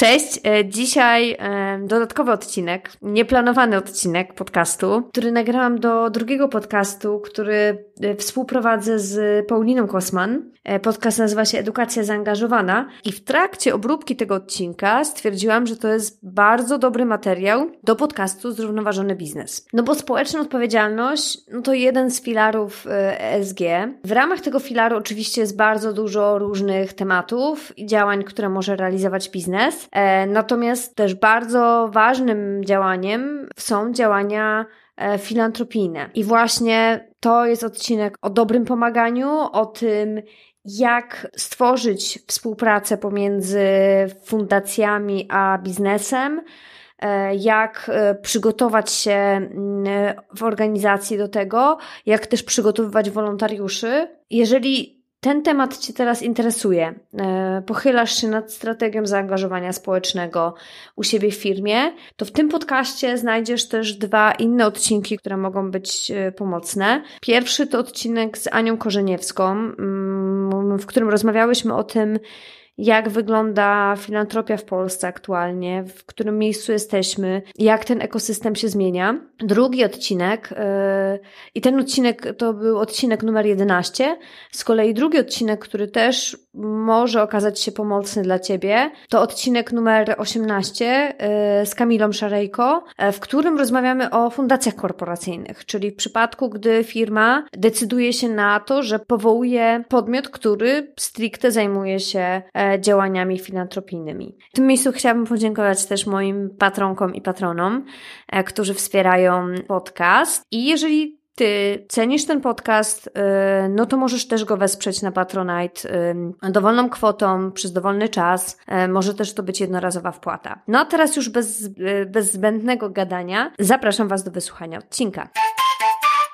Cześć, e, dzisiaj e, dodatkowy odcinek, nieplanowany odcinek podcastu, który nagrałam do drugiego podcastu, który współprowadzę z Pauliną Kosman. Podcast nazywa się Edukacja Zaangażowana i w trakcie obróbki tego odcinka stwierdziłam, że to jest bardzo dobry materiał do podcastu Zrównoważony Biznes. No bo społeczna odpowiedzialność, no to jeden z filarów ESG. W ramach tego filaru oczywiście jest bardzo dużo różnych tematów i działań, które może realizować biznes. E, natomiast też bardzo ważnym działaniem są działania e, filantropijne. I właśnie to jest odcinek o dobrym pomaganiu, o tym, jak stworzyć współpracę pomiędzy fundacjami a biznesem, e, jak przygotować się mm, w organizacji do tego, jak też przygotowywać wolontariuszy. Jeżeli ten temat Cię teraz interesuje, e, pochylasz się nad strategią zaangażowania społecznego u siebie w firmie, to w tym podcaście znajdziesz też dwa inne odcinki, które mogą być e, pomocne. Pierwszy to odcinek z Anią Korzeniewską, mm, w którym rozmawiałyśmy o tym, jak wygląda filantropia w Polsce aktualnie, w którym miejscu jesteśmy, jak ten ekosystem się zmienia. Drugi odcinek, yy, i ten odcinek to był odcinek numer 11, z kolei drugi odcinek, który też może okazać się pomocny dla Ciebie, to odcinek numer 18 yy, z Kamilą Szarejko, yy, w którym rozmawiamy o fundacjach korporacyjnych, czyli w przypadku, gdy firma decyduje się na to, że powołuje podmiot, który stricte zajmuje się działaniami filantropijnymi. W tym miejscu chciałabym podziękować też moim patronkom i patronom, e, którzy wspierają podcast. I jeżeli ty cenisz ten podcast, e, no to możesz też go wesprzeć na Patronite e, dowolną kwotą, przez dowolny czas. Może też to być jednorazowa wpłata. No a teraz już bez, bez zbędnego gadania zapraszam Was do wysłuchania odcinka.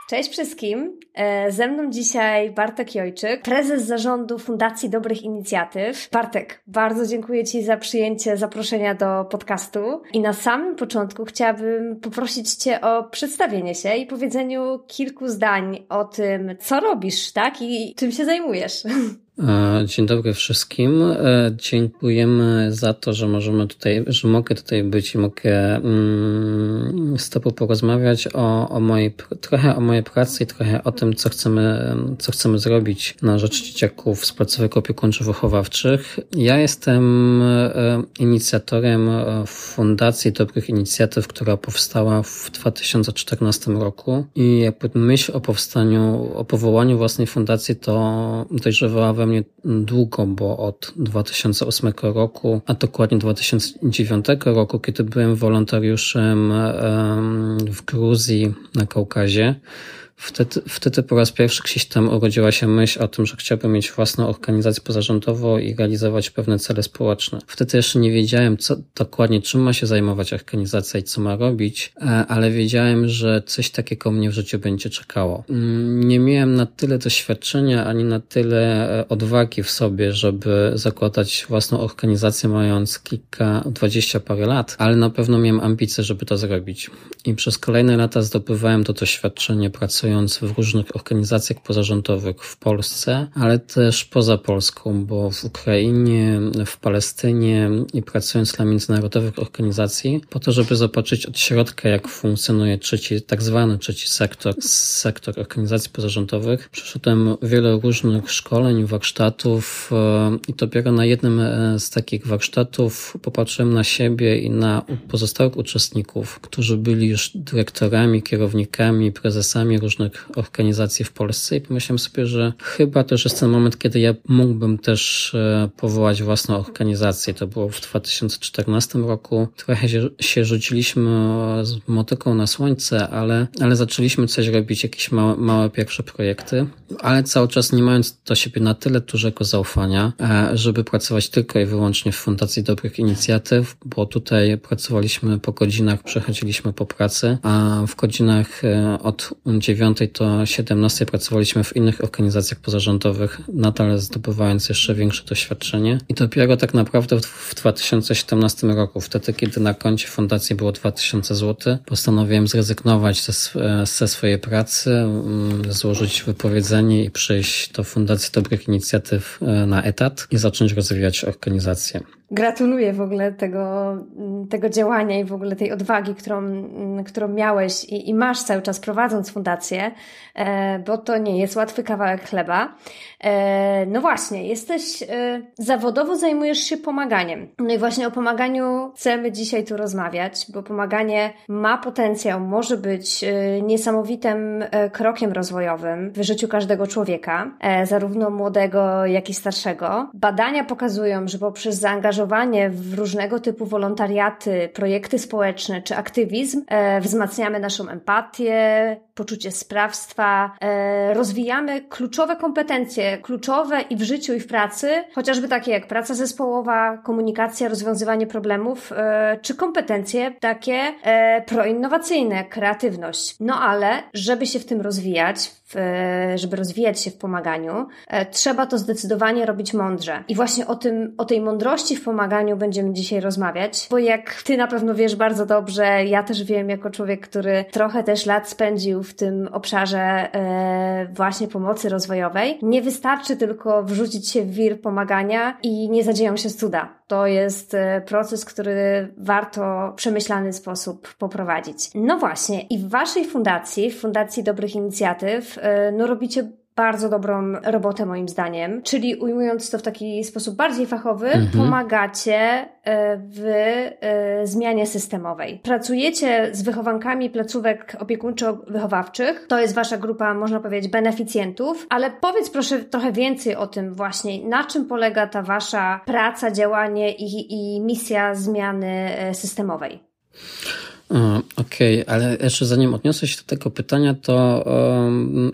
Cześć wszystkim. E, ze mną dzisiaj Bartek Jojczyk, prezes zarządu Fundacji Dobrych Inicjatyw. Bartek, bardzo dziękuję Ci za przyjęcie zaproszenia do podcastu. I na samym początku chciałabym poprosić Cię o przedstawienie się i powiedzeniu kilku zdań o tym, co robisz, tak? I czym się zajmujesz. E, dzień dobry wszystkim. E, dziękujemy za to, że możemy tutaj, że mogę tutaj być i mogę mm, z Tobą porozmawiać o, o mojej, trochę o mojej pracy i trochę o tym, co chcemy, co chcemy zrobić na rzecz dzieciaków z placówek opiekuńczo-wychowawczych. Ja jestem e, inicjatorem Fundacji Dobrych Inicjatyw, która powstała w 2014 roku i jakby myśl o powstaniu, o powołaniu własnej fundacji to dojrzewała we mnie długo, bo od 2008 roku, a dokładnie 2009 roku, kiedy byłem wolontariuszem w Gruzji na Kaukazie, Wtedy, wtedy po raz pierwszy gdzieś tam urodziła się myśl o tym, że chciałbym mieć własną organizację pozarządową i realizować pewne cele społeczne. Wtedy jeszcze nie wiedziałem, co dokładnie, czym ma się zajmować organizacja i co ma robić, e, ale wiedziałem, że coś takiego mnie w życiu będzie czekało. Mm, nie miałem na tyle doświadczenia, ani na tyle e, odwagi w sobie, żeby zakładać własną organizację mając kilka, dwadzieścia parę lat, ale na pewno miałem ambicje, żeby to zrobić. I przez kolejne lata zdobywałem to doświadczenie pracując pracując w różnych organizacjach pozarządowych w Polsce, ale też poza Polską, bo w Ukrainie, w Palestynie i pracując dla międzynarodowych organizacji, po to, żeby zobaczyć od środka, jak funkcjonuje trzeci, tak zwany trzeci sektor, sektor organizacji pozarządowych. Przeszedłem wiele różnych szkoleń, warsztatów e, i dopiero na jednym e, z takich warsztatów popatrzyłem na siebie i na pozostałych uczestników, którzy byli już dyrektorami, kierownikami, prezesami różnych różnych organizacji w Polsce i pomyślałem sobie, że chyba też jest ten moment, kiedy ja mógłbym też e, powołać własną organizację. To było w 2014 roku. Trochę się, rzuciliśmy z motyką na słońce, ale, ale zaczęliśmy coś robić, jakieś małe, małe pierwsze projekty, ale cały czas nie mając do siebie na tyle dużego zaufania, e, żeby pracować tylko i wyłącznie w Fundacji Dobrych Inicjatyw, bo tutaj pracowaliśmy po godzinach, przechodziliśmy po pracy, a w godzinach e, od 9 9 do 17 pracowaliśmy w innych organizacjach pozarządowych, nadal zdobywając jeszcze większe doświadczenie. I dopiero tak naprawdę w 2017 roku, wtedy kiedy na koncie fundacji było 2000 zł, postanowiłem zrezygnować ze, ze swojej pracy, mm, złożyć wypowiedzenie i przejść do Fundacji Dobrych Inicjatyw e, na etat i zacząć rozwijać organizację. Gratuluję w ogóle tego, tego działania i w ogóle tej odwagi, którą, którą miałeś i, i masz cały czas prowadząc fundację, e, bo to nie jest łatwy kawałek chleba. E, no właśnie, jesteś, e, zawodowo zajmujesz się pomaganiem. No i właśnie o pomaganiu chcemy dzisiaj tu rozmawiać, bo pomaganie ma potencjał, może być niesamowitym krokiem rozwojowym w życiu każdego człowieka, zarówno młodego, jak i starszego. Badania pokazują, że poprzez zaangażowanie w różnego typu wolontariaty, projekty społeczne czy aktywizm wzmacniamy naszą empatię, poczucie sprawstwa, rozwijamy kluczowe kompetencje, kluczowe i w życiu, i w pracy, chociażby takie jak praca zespołowa, komunikacja, rozwiązywanie problemów, e, czy kompetencje takie e, proinnowacyjne, kreatywność. No ale, żeby się w tym rozwijać, w, żeby rozwijać się w pomaganiu, e, trzeba to zdecydowanie robić mądrze. I właśnie o tym, o tej mądrości w pomaganiu będziemy dzisiaj rozmawiać, bo jak ty na pewno wiesz bardzo dobrze, ja też wiem jako człowiek, który trochę też lat spędził w tym obszarze e, właśnie pomocy rozwojowej, nie wystarczy tylko wrzucić się w wir pomagania i nie zadzieją się cuda. To jest e, proces, który warto w przemyślany sposób poprowadzić. No właśnie, i w Waszej fundacji, w Fundacji Dobrych Inicjatyw, e, no robicie bardzo dobrą robotę moim zdaniem, czyli ujmując to w taki sposób bardziej fachowy, mhm. pomagacie e, w e, zmianie systemowej. Pracujecie z wychowankami placówek opiekuńczo-wychowawczych, to jest wasza grupa, można powiedzieć, beneficjentów, ale powiedz proszę trochę więcej o tym właśnie, na czym polega ta wasza praca, działanie i, i misja zmiany e, systemowej. Okej, okay, ale jeszcze zanim odniosę się do tego pytania, to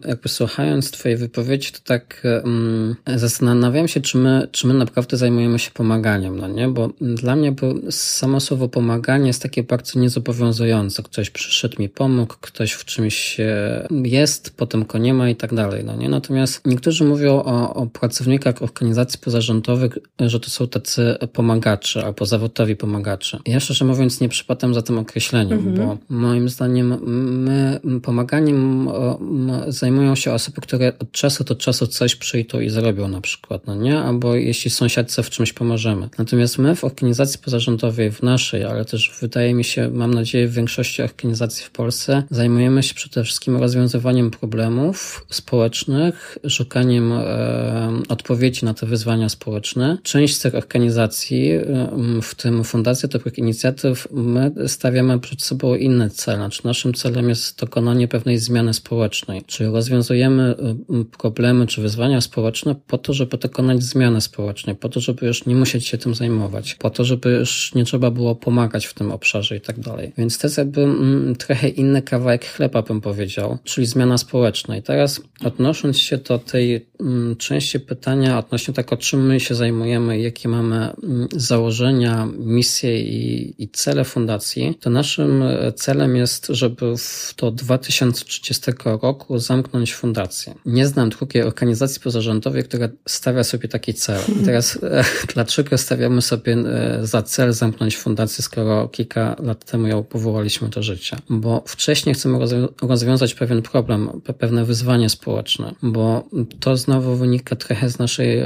jakby słuchając Twojej wypowiedzi, to tak um, zastanawiam się, czy my, czy my naprawdę zajmujemy się pomaganiem, no nie? Bo dla mnie bo samo słowo pomaganie jest takie bardzo niezobowiązujące. Ktoś przyszedł mi pomógł, ktoś w czymś jest, potem go nie ma i tak dalej, no nie? Natomiast niektórzy mówią o, o pracownikach organizacji pozarządowych, że to są tacy pomagacze albo zawodowi pomagacze. Ja szczerze mówiąc nie przypadam za tym określeniem mhm. bo moim zdaniem my pomaganiem zajmują się osoby, które od czasu do czasu coś przyjdą i zrobią na przykład, no nie? Albo jeśli sąsiadce w czymś pomożemy. Natomiast my w organizacji pozarządowej, w naszej, ale też wydaje mi się, mam nadzieję w większości organizacji w Polsce, zajmujemy się przede wszystkim rozwiązywaniem problemów społecznych, szukaniem e, odpowiedzi na te wyzwania społeczne. Część z tych organizacji, w tym Fundacja Dobrych Inicjatyw, my stawiamy przed sobą inny cel. Znaczy naszym celem jest dokonanie pewnej zmiany społecznej, czyli rozwiązujemy y, problemy czy wyzwania społeczne po to, żeby dokonać zmiany społecznej, po to, żeby już nie musieć się tym zajmować, po to, żeby już nie trzeba było pomagać w tym obszarze i tak dalej. Więc to jest jakby mm, trochę inny kawałek chleba, bym powiedział, czyli zmiana społeczna. I teraz odnosząc się do tej mm, części pytania odnośnie tego, czym my się zajmujemy, jakie mamy mm, założenia, misje i, i cele fundacji, to naszym naszym e, celem jest, żeby do 2030 roku zamknąć fundację. Nie znam drugiej organizacji pozarządowej, która stawia sobie taki cel. I teraz e, dlaczego stawiamy sobie e, za cel zamknąć fundację, skoro kilka lat temu ją powołaliśmy do życia? Bo wcześniej chcemy rozwiązać pewien problem, pewne wyzwanie społeczne, bo to znowu wynika trochę z naszej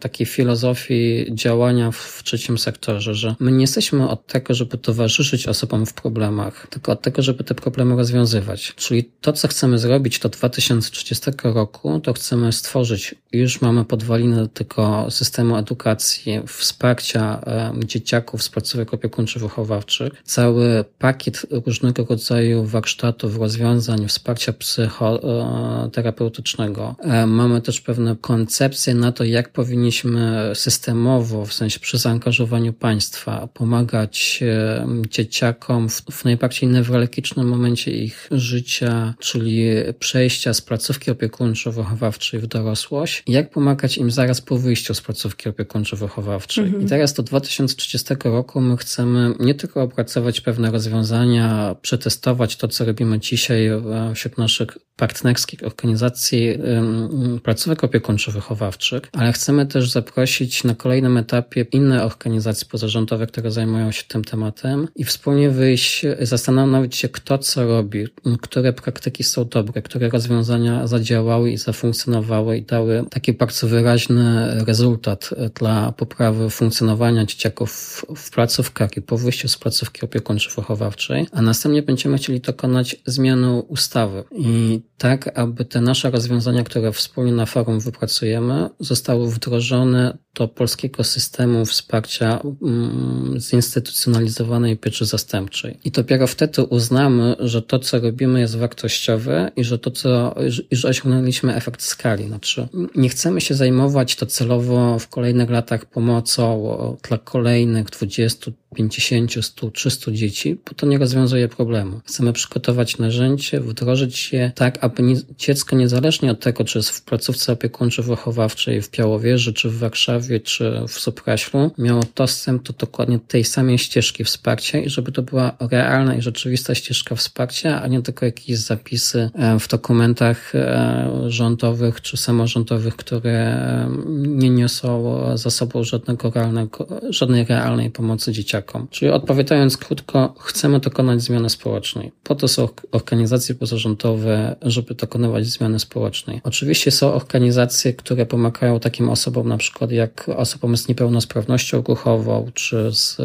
takiej filozofii działania w trzecim sektorze, że my nie jesteśmy od tego, żeby towarzyszyć osobom w problemach, tylko od tego, żeby te problemy rozwiązywać. Czyli to, co chcemy zrobić do 2030 roku, to chcemy stworzyć, już mamy podwaliny do tego systemu edukacji, wsparcia dzieciaków z placówek opiekuńczo-wychowawczych, cały pakiet różnego rodzaju warsztatów, rozwiązań, wsparcia psychoterapeutycznego. E, mamy też pewne koncepcje na to, jak powinniśmy systemowo, w sensie przy zaangażowaniu państwa, pomagać dzieciakom, w, w najbardziej newralgicznym momencie ich życia, czyli przejścia z placówki opiekuńczo-wychowawczej w dorosłość, jak pomagać im zaraz po wyjściu z placówki opiekuńczo-wychowawczej. Mhm. I teraz do 2030 roku my chcemy nie tylko opracować pewne rozwiązania, przetestować to, co robimy dzisiaj wśród naszych partnerskich organizacji placówek opiekuńczo-wychowawczych, ale chcemy też zaprosić na kolejnym etapie inne organizacje pozarządowe, które zajmują się tym tematem i wspólnie wyjść, zastanowić się, kto co robi, które praktyki są dobre, które rozwiązania zadziałały i zafunkcjonowały i dały taki bardzo wyraźny rezultat dla poprawy funkcjonowania dzieciaków w placówkach i po wyjściu z placówki opiekuńczo-wychowawczej, a następnie będziemy chcieli dokonać zmiany ustawy. I tak, aby te nasze rozwiązania, które wspólnie na forum wypracujemy, zostały wdrożone do polskiego systemu wsparcia mm, zinstytucjonalizowanej pieczy zastępczej. I dopiero wtedy uznamy, że to, co robimy, jest wartościowe i że to, co, że osiągnęliśmy efekt skali. Znaczy, nie chcemy się zajmować to celowo w kolejnych latach pomocą dla kolejnych 20, 50, 100, 300 dzieci, bo to nie rozwiązuje problemu. Chcemy przygotować narzędzie, wdrożyć je tak, aby dziecko niezależnie od tego, czy jest w placówce opiekuńczo-wychowawczej w Piałowieży, czy w Warszawie, czy w Supraślu, miało dostęp do dokładnie tej samej ścieżki wsparcia i żeby to była realna i rzeczywista ścieżka wsparcia, a nie tylko jakieś zapisy e, w dokumentach e, rządowych czy samorządowych, które e, nie niosą za sobą żadnego realnego, żadnej realnej pomocy dzieciakom. Czyli odpowiadając krótko, chcemy dokonać zmiany społecznej. Po to są organizacje pozarządowe, żeby dokonywać zmiany społecznej. Oczywiście są organizacje, które pomagają takim osobom, na przykład jak osobom z niepełnosprawnością ruchową, czy z,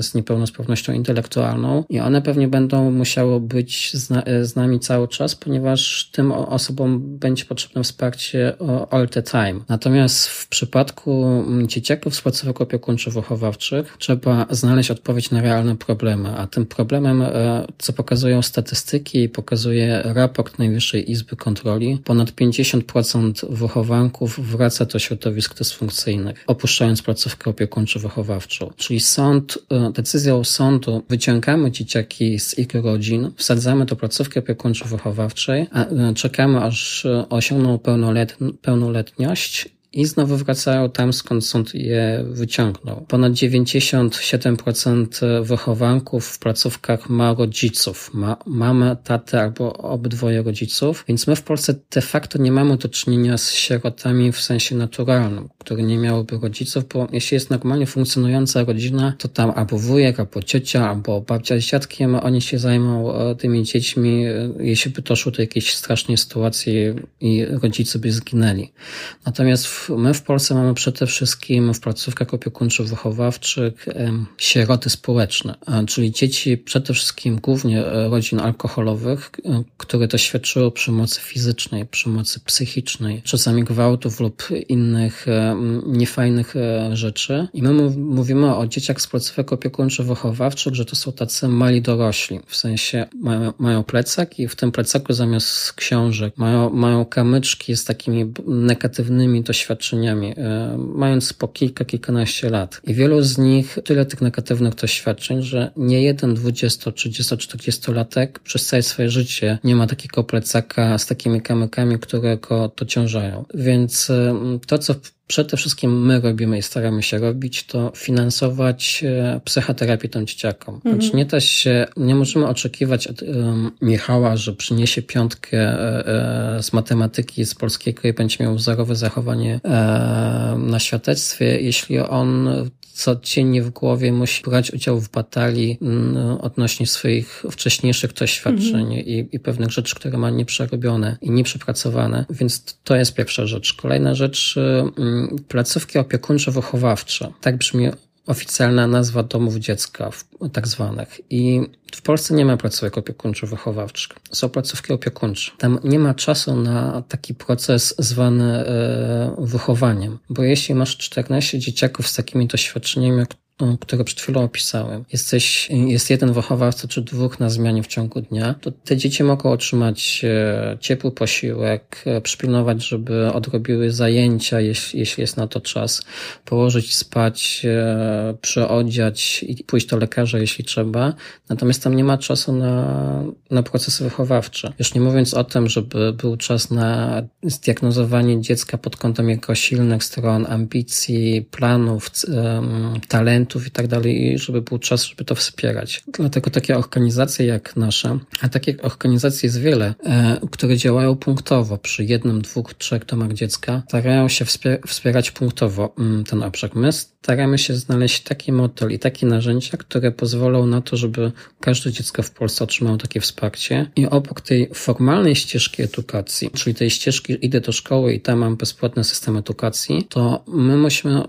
z niepełnosprawnością intelektualną i one pewnie będą musiały być z, z nami cały czas, ponieważ tym osobom będzie potrzebne wsparcie all the time. Natomiast w przypadku dzieciaków z placówek opiekuńczo-wychowawczych trzeba znaleźć odpowiedź na realne problemy, a tym problemem, e, co pokazują statystyki, pokazuje raport Najwyższej Izby Kontroli, ponad 50% wychowanków wraca do środowisk dysfunkcyjnych, opuszczając placówkę opiekuńczo-wychowawczą. Czyli sąd, e, decyzją sądu wyciągamy dzieciaki z ich rodzin, wsadzamy do placówki opiekuńczo-wychowawczej, e, czekamy aż osiągną pełnoletność i znowu wracają tam, skąd sąd je wyciągnął. Ponad 97% wychowanków w placówkach ma rodziców, ma mamę, tatę albo obydwoje rodziców, więc my w Polsce de facto nie mamy do czynienia z sierotami w sensie naturalnym, które nie miałyby rodziców, bo jeśli jest normalnie funkcjonująca rodzina, to tam albo wujek, albo ciocia, albo babcia z dziadkiem, oni się zajmą e, tymi dziećmi, e, jeśli by doszło do jakiejś strasznej sytuacji i rodzice by zginęli. Natomiast w my w Polsce mamy przede wszystkim w placówkach opiekuńczo-wychowawczych sieroty społeczne, czyli dzieci przede wszystkim głównie e, rodzin alkoholowych, e, które doświadczyły przemocy fizycznej, przemocy psychicznej, czasami gwałtów lub innych e, niefajnych rzeczy. I my mówimy o dzieciach z placówek opiekuńczo-wychowawczych, że to są tacy mali dorośli, w sensie mają, mają plecak i w tym plecaku zamiast książek mają, mają kamyczki z takimi negatywnymi doświadczeniami, doświadczeniami, e, mając po kilka, kilkanaście lat. I wielu z nich tyle tych negatywnych doświadczeń, że nie jeden 20, 30, 40 latek przez całe swoje życie nie ma takiego plecaka z takimi kamykami, które go dociążają. Więc e, to, co przede wszystkim my robimy i staramy się robić, to finansować e, psychoterapię tym dzieciakom. Mhm. Znaczy nie da się, nie możemy oczekiwać od Michała, że przyniesie piątkę e, e, z matematyki, z polskiego i będzie miał wzorowe zachowanie na świadectwie, jeśli on codziennie w głowie musi brać udział w batalii mm, odnośnie swoich wcześniejszych doświadczeń mhm. i, i pewnych rzeczy, które ma nieprzerobione i nieprzepracowane. Więc to jest pierwsza rzecz. Kolejna rzecz, mm, placówki opiekuńczo-wychowawcze. Tak brzmi oficjalna nazwa domów dziecka, tak zwanych. I w Polsce nie ma placówek opiekuńczo-wychowawczych. Są placówki opiekuńcze. Tam nie ma czasu na taki proces zwany e, wychowaniem, bo jeśli masz 14 dzieciaków z takimi doświadczeniami, które przed chwilą opisałem, jesteś, jest jeden wychowawca czy dwóch na zmianie w ciągu dnia, to te dzieci mogą otrzymać e, ciepły posiłek, e, przypilnować, żeby odrobiły zajęcia, jeśli, jeśli jest na to czas, położyć spać, e, przyodziać i pójść do lekarza, jeśli trzeba. Natomiast tam nie ma czasu na, na procesy wychowawcze. Już nie mówiąc o tym, żeby był czas na zdiagnozowanie dziecka pod kątem jego silnych stron, ambicji, planów, talentów, i tak dalej, żeby był czas, żeby to wspierać. Dlatego takie organizacje jak nasza, a takich organizacji jest wiele, e, które działają punktowo przy jednym, dwóch, trzech domach dziecka, starają się wspierać punktowo mm, ten obszar. My staramy się znaleźć taki model i takie narzędzia, które pozwolą na to, żeby każde dziecko w Polsce otrzymało takie wsparcie. I obok tej formalnej ścieżki edukacji, czyli tej ścieżki idę do szkoły i tam mam bezpłatny system edukacji, to my musimy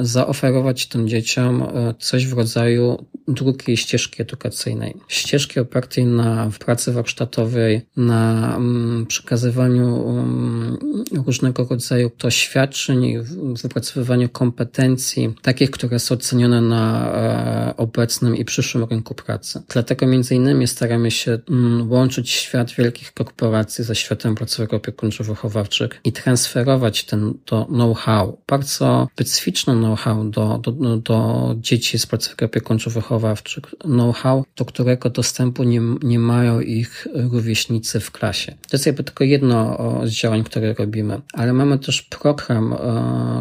zaoferować tym dzieciom e, coś w rodzaju drugiej ścieżki edukacyjnej. Ścieżki opartej na pracy warsztatowej, na mm, przekazywaniu mm, różnego rodzaju doświadczeń, wypracowywaniu kompetencji, takich, które są cenione na e, obecnym i przyszłym rynku pracy. Dlatego między innymi staramy się mm, łączyć świat wielkich korporacji ze światem placówek opiekuńczo-wychowawczych i transferować ten, to know-how, bardzo specyficzne specyficzne know-how do, do, do dzieci z placówek opiekuńczo-wychowawczych, know-how, do którego dostępu nie, nie mają ich rówieśnicy w klasie. To jest jakby tylko jedno z działań, które robimy, ale mamy też program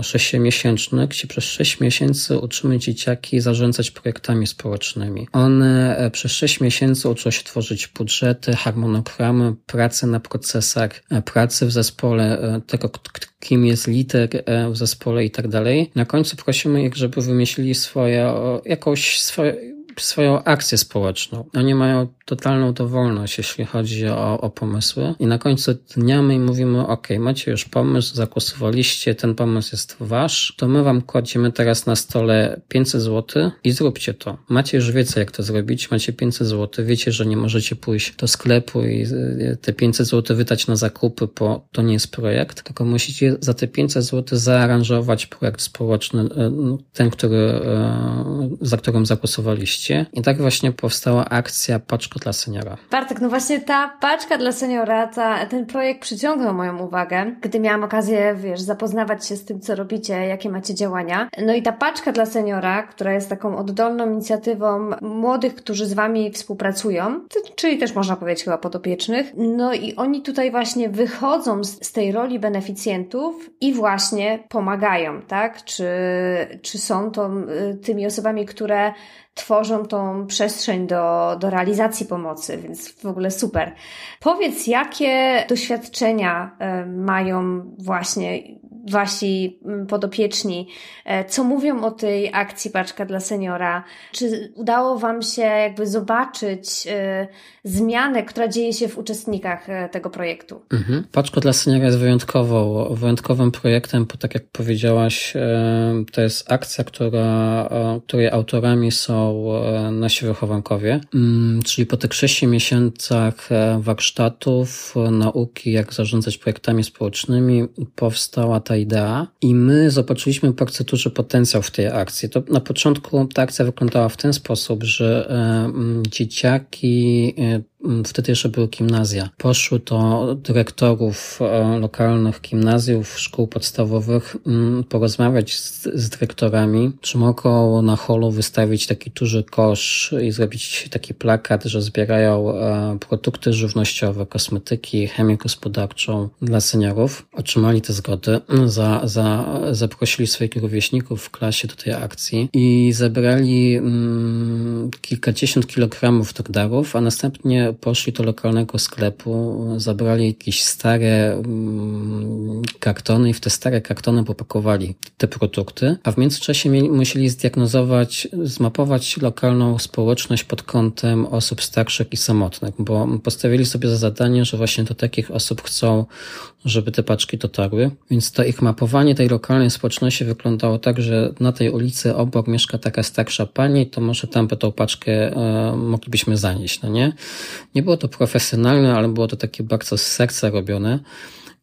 sześciomiesięczny, gdzie przez sześć miesięcy uczymy dzieciaki zarządzać projektami społecznymi. One e, przez sześć miesięcy uczą się tworzyć budżety, harmonogramy, pracy na procesach, e, pracy w zespole, e, tego, kim jest lider w zespole i tak dalej. Na końcu prosimy ich, żeby wymyślili swoje, jakąś swoje, swoją akcję społeczną. Oni mają totalną dowolność, jeśli chodzi o, o pomysły. I na końcu dnia my mówimy, ok, macie już pomysł, zagłosowaliście, ten pomysł jest wasz, to my wam kładziemy teraz na stole 500 zł i zróbcie to. Macie już wiedzę, jak to zrobić, macie 500 zł, wiecie, że nie możecie pójść do sklepu i te 500 zł wydać na zakupy, bo to nie jest projekt, tylko musicie za te 500 zł zaaranżować projekt społeczny, e, ten, który, e, za którym zagłosowaliście. I tak właśnie powstała akcja Paczka paczka dla seniora. Bartek, no właśnie ta paczka dla seniora, ta, ten projekt przyciągnął moją uwagę, gdy miałam okazję, wiesz, zapoznawać się z tym, co robicie, jakie macie działania. No i ta paczka dla seniora, która jest taką oddolną inicjatywą młodych, którzy z Wami współpracują, czyli też można powiedzieć chyba podopiecznych, no i oni tutaj właśnie wychodzą z, z tej roli beneficjentów i właśnie pomagają, tak? Czy, czy są to y, tymi osobami, które tworzą tą przestrzeń do, do realizacji pomocy, więc w ogóle super. Powiedz, jakie doświadczenia e, mają właśnie wasi mm, podopieczni, e, co mówią o tej akcji Paczka dla Seniora? Czy udało Wam się jakby zobaczyć e, zmianę, która dzieje się w uczestnikach e, tego projektu? Mhm. Paczka dla Seniora jest wyjątkową, wyjątkowym projektem, bo tak jak powiedziałaś, to jest akcja, która, której autorami są nasi wychowankowie, mm, czyli po tych sześciu miesiącach warsztatów, nauki, jak zarządzać projektami społecznymi, powstała ta ta idea i my zobaczyliśmy bardzo duży potencjał w tej akcji. To na początku ta akcja wyglądała w ten sposób, że e, dzieciaki e, wtedy jeszcze były gimnazja. Poszły do dyrektorów e, lokalnych gimnazjów, szkół podstawowych mm, porozmawiać z, z dyrektorami, czy mogą na holu wystawić taki duży kosz i zrobić taki plakat, że zbierają e, produkty żywnościowe, kosmetyki, chemię gospodarczą dla seniorów. Otrzymali te zgody, za, za, zaprosili swoich rówieśników w klasie do tej akcji i zebrali mm, kilkadziesiąt kilogramów tych darów, a następnie poszli do lokalnego sklepu, zabrali jakieś stare mm, kartony i w te stare kartony popakowali te produkty, a w międzyczasie musieli zdiagnozować, zmapować lokalną społeczność pod kątem osób starszych i samotnych, bo postawili sobie za zadanie, że właśnie do takich osób chcą, żeby te paczki dotarły. Więc to ich mapowanie tej lokalnej społeczności wyglądało tak, że na tej ulicy obok mieszka taka starsza pani, to może tam by tą paczkę e, moglibyśmy zanieść, no nie? Nie było to profesjonalne, ale było to takie bardzo z serca robione.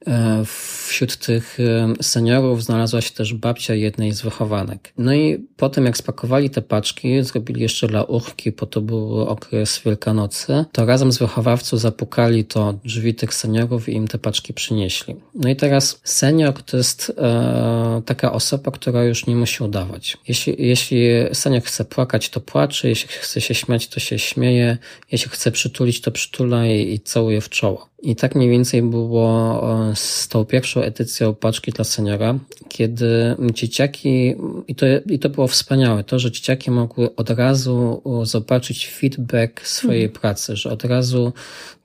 E, wśród tych e, seniorów znalazła się też babcia jednej z wychowanek. No i potem jak spakowali te paczki, zrobili jeszcze dla urki, bo to był okres Wielkanocy, to razem z wychowawcą zapukali to drzwi tych seniorów i im te paczki przynieśli. No i teraz senior to jest e, taka osoba, która już nie musi udawać. Jeśli, jeśli senior chce płakać, to płacze, jeśli chce się śmiać, to się śmieje, jeśli chce przytulić, to przytula i, i całuje w czoło. I tak mniej więcej było z tą pierwszą edycją paczki dla seniora, kiedy dzieciaki, i to, i to było wspaniałe, to, że dzieciaki mogły od razu zobaczyć feedback swojej mhm. pracy, że od razu